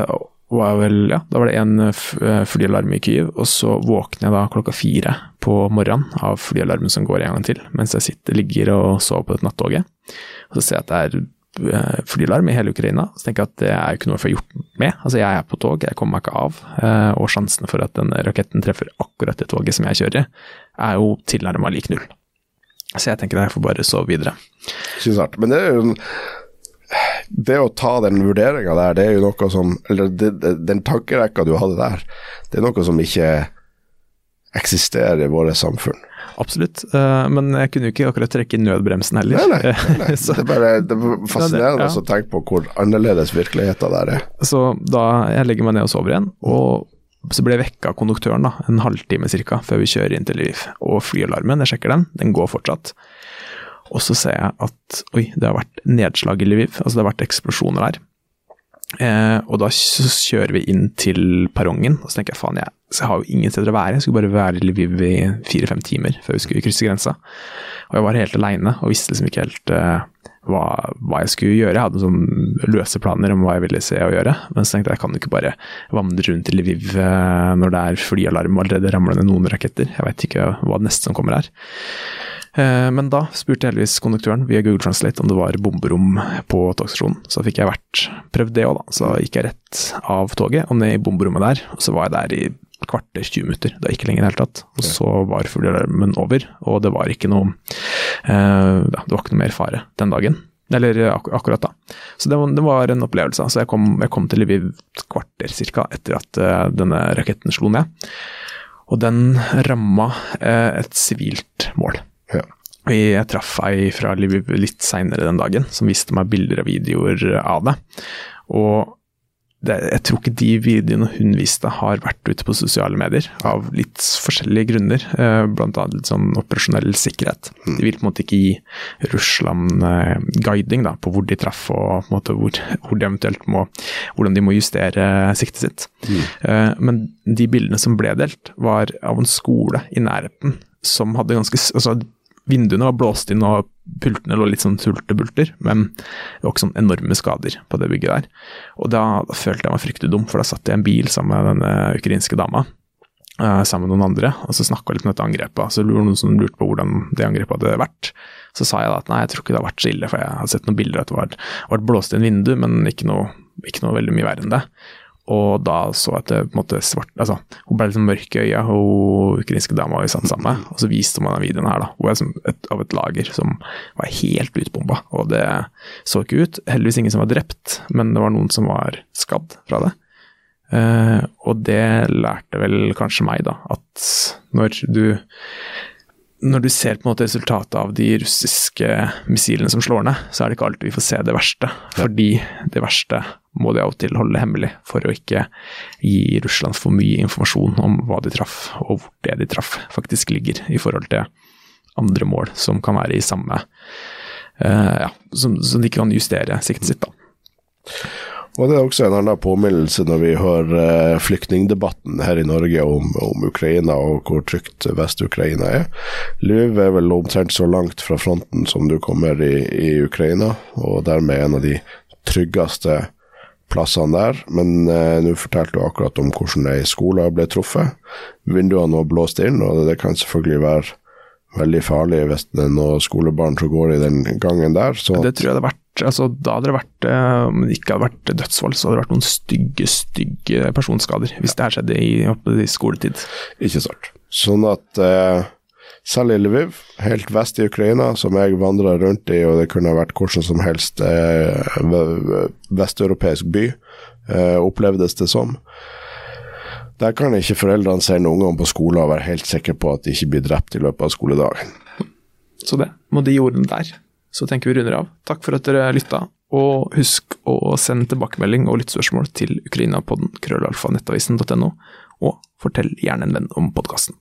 D: var, vel, ja, da var det en f- eh, flyalarm i Kyiv, og så våkner jeg da klokka fire på morgenen av flyalarmen som går en gang til, mens jeg sitter, ligger og sover på dette nattoget. Og så ser jeg at det er eh, flyalarm i hele Ukraina. Så tenker jeg at det er jo ikke noe jeg får gjort med. Altså jeg er på tog, jeg kommer meg ikke av. eh, Og sjansene for at den raketten treffer akkurat det toget som jeg kjører er jo tilnærma lik null. Så jeg tenker at jeg får bare sove videre.
E: Synes hardt, Men det er jo Det å ta den vurderinga der, det er jo noe som Eller det, det, den tankerekka du hadde der, det er noe som ikke eksisterer i våre samfunn.
D: Absolutt. eh, Men jeg kunne jo ikke akkurat trekke i nødbremsen heller.
E: Nei, nei. nei. Det er bare det er fascinerende
D: Ja, ja.
E: å tenke på hvor annerledes virkeligheten der er.
D: Så da jeg legger meg ned og sover igjen, og så blir jeg vekka av konduktøren da, en halvtime cirka før vi kjører inn til Lviv. Og flyalarmen, jeg sjekker den, den går fortsatt. Og så ser jeg at oi, det har vært nedslag i Lviv, altså det har vært eksplosjoner der. Eh, og da kjører vi inn til perrongen, og så tenker jeg faen, jeg, jeg har jo ingen steder å være. Jeg skulle bare være i Lviv i fire-fem timer før vi skulle krysse grensa. Og jeg var helt aleine og visste liksom ikke helt eh, hva, hva jeg skulle gjøre. Jeg hadde sånn løse planer om hva jeg ville se og gjøre, men så tenkte jeg jeg kan jo ikke bare vandre rundt i Lviv eh, når det er flyalarm og allerede ramler ned noen raketter. Jeg veit ikke hva det neste som kommer er. Eh, Men da spurte heldigvis konduktøren via Google Translate om det var bomberom på togstasjonen. Så fikk jeg vært prøvd det òg, da. Så gikk jeg rett av toget og ned i bomberommet der. Og så var jeg der i kvarter, 20 minutter. Det var ikke lenger i det hele tatt. Og så var fuglealarmen over, og det var ikke noe eh, Det var ikke noe mer fare den dagen. Eller ak akkurat da. Så det var, det var en opplevelse. Så jeg kom, jeg kom til Lviv et kvarter cirka etter at eh, denne raketten slo ned. Og den ramma eh, et sivilt mål.
E: Ja.
D: Jeg traff ei fra Lviv litt seinere den dagen, som viste meg bilder og videoer av det. Og det, jeg tror ikke de videoene hun viste har vært ute på sosiale medier, av litt forskjellige grunner. Eh, blant annet litt sånn operasjonell sikkerhet. De vil på en måte ikke gi Russland eh, guiding da, på hvor de traff og hvor, hvor de eventuelt må, hvordan de må justere siktet sitt. Eh, men de bildene som ble delt, var av en skole i nærheten som hadde ganske altså, Vinduene var blåst inn og pultene lå litt sånn sultebulter, men det var ikke sånn enorme skader på det bygget der. Og da, da følte jeg meg fryktelig dum, for da satt jeg i en bil sammen med denne ukrainske dama. eh, sammen med noen andre, og så snakka litt om dette angrepet. Så var noen som lurte på hvordan det angrepet hadde vært. Så sa jeg da at nei, jeg tror ikke det har vært så ille, for jeg har sett noen bilder at det var, var blåst i en vindu, men ikke noe, ikke noe veldig mye verre enn det. Og da så jeg at det på en måte svart Altså, hun ble litt sånn mørk i øya, hun ukrainske dama vi satt sammen med. Og så viste hun meg den videoen her, da. hun er som et, av et lager som var helt utbomba. Og det så ikke ut. Heldigvis ingen som var drept, men det var noen som var skadd fra det. Eh, og det lærte vel kanskje meg, da, at når du når du ser på en måte resultatet av de russiske missilene som slår ned, så er det ikke alltid vi får se det verste. Fordi det verste må de av og til holde hemmelig, for å ikke gi Russland for mye informasjon om hva de traff, og hvor det de traff faktisk ligger, i forhold til andre mål som kan være i samme uh, Ja, som, som de kan justere siktet sitt, da.
E: Og det er også en annen påminnelse når vi hører eh, flyktningdebatten her i Norge om, om Ukraina og hvor trygt Vest-Ukraina er. Lviv er vel omtrent så langt fra fronten som du kommer i, i Ukraina, og dermed en av de tryggeste plassene der. Men eh, nå fortalte du akkurat om hvordan ei skole ble truffet. Vinduene var blåst inn, og det kan selvfølgelig være veldig farlig hvis det er noen skolebarn som går i den gangen der. Så
D: Det tror jeg det vært altså, Da hadde det vært eh, Om det ikke hadde vært dødsfall, så hadde det vært noen stygge, stygge personskader. Hvis det her skjedde i, i skoletid.
E: Ikke sant. Sånn at eh, selv i Lviv, helt vest i Ukraina, som jeg vandra rundt i, og det kunne vært hvordan som helst eh, ve- vesteuropeisk by, eh, opplevdes det som. Der kan ikke foreldrene sende ungene på skole og være helt sikre på at de ikke blir drept i løpet av skoledagen.
D: Så det, med de ordene der, så tenker vi runder av. Takk for at dere lytta, og husk å sende tilbakemelding og lyttspørsmål til ukrainapodden krøllalfa.nettavisen.no, og fortell gjerne en venn om podkasten.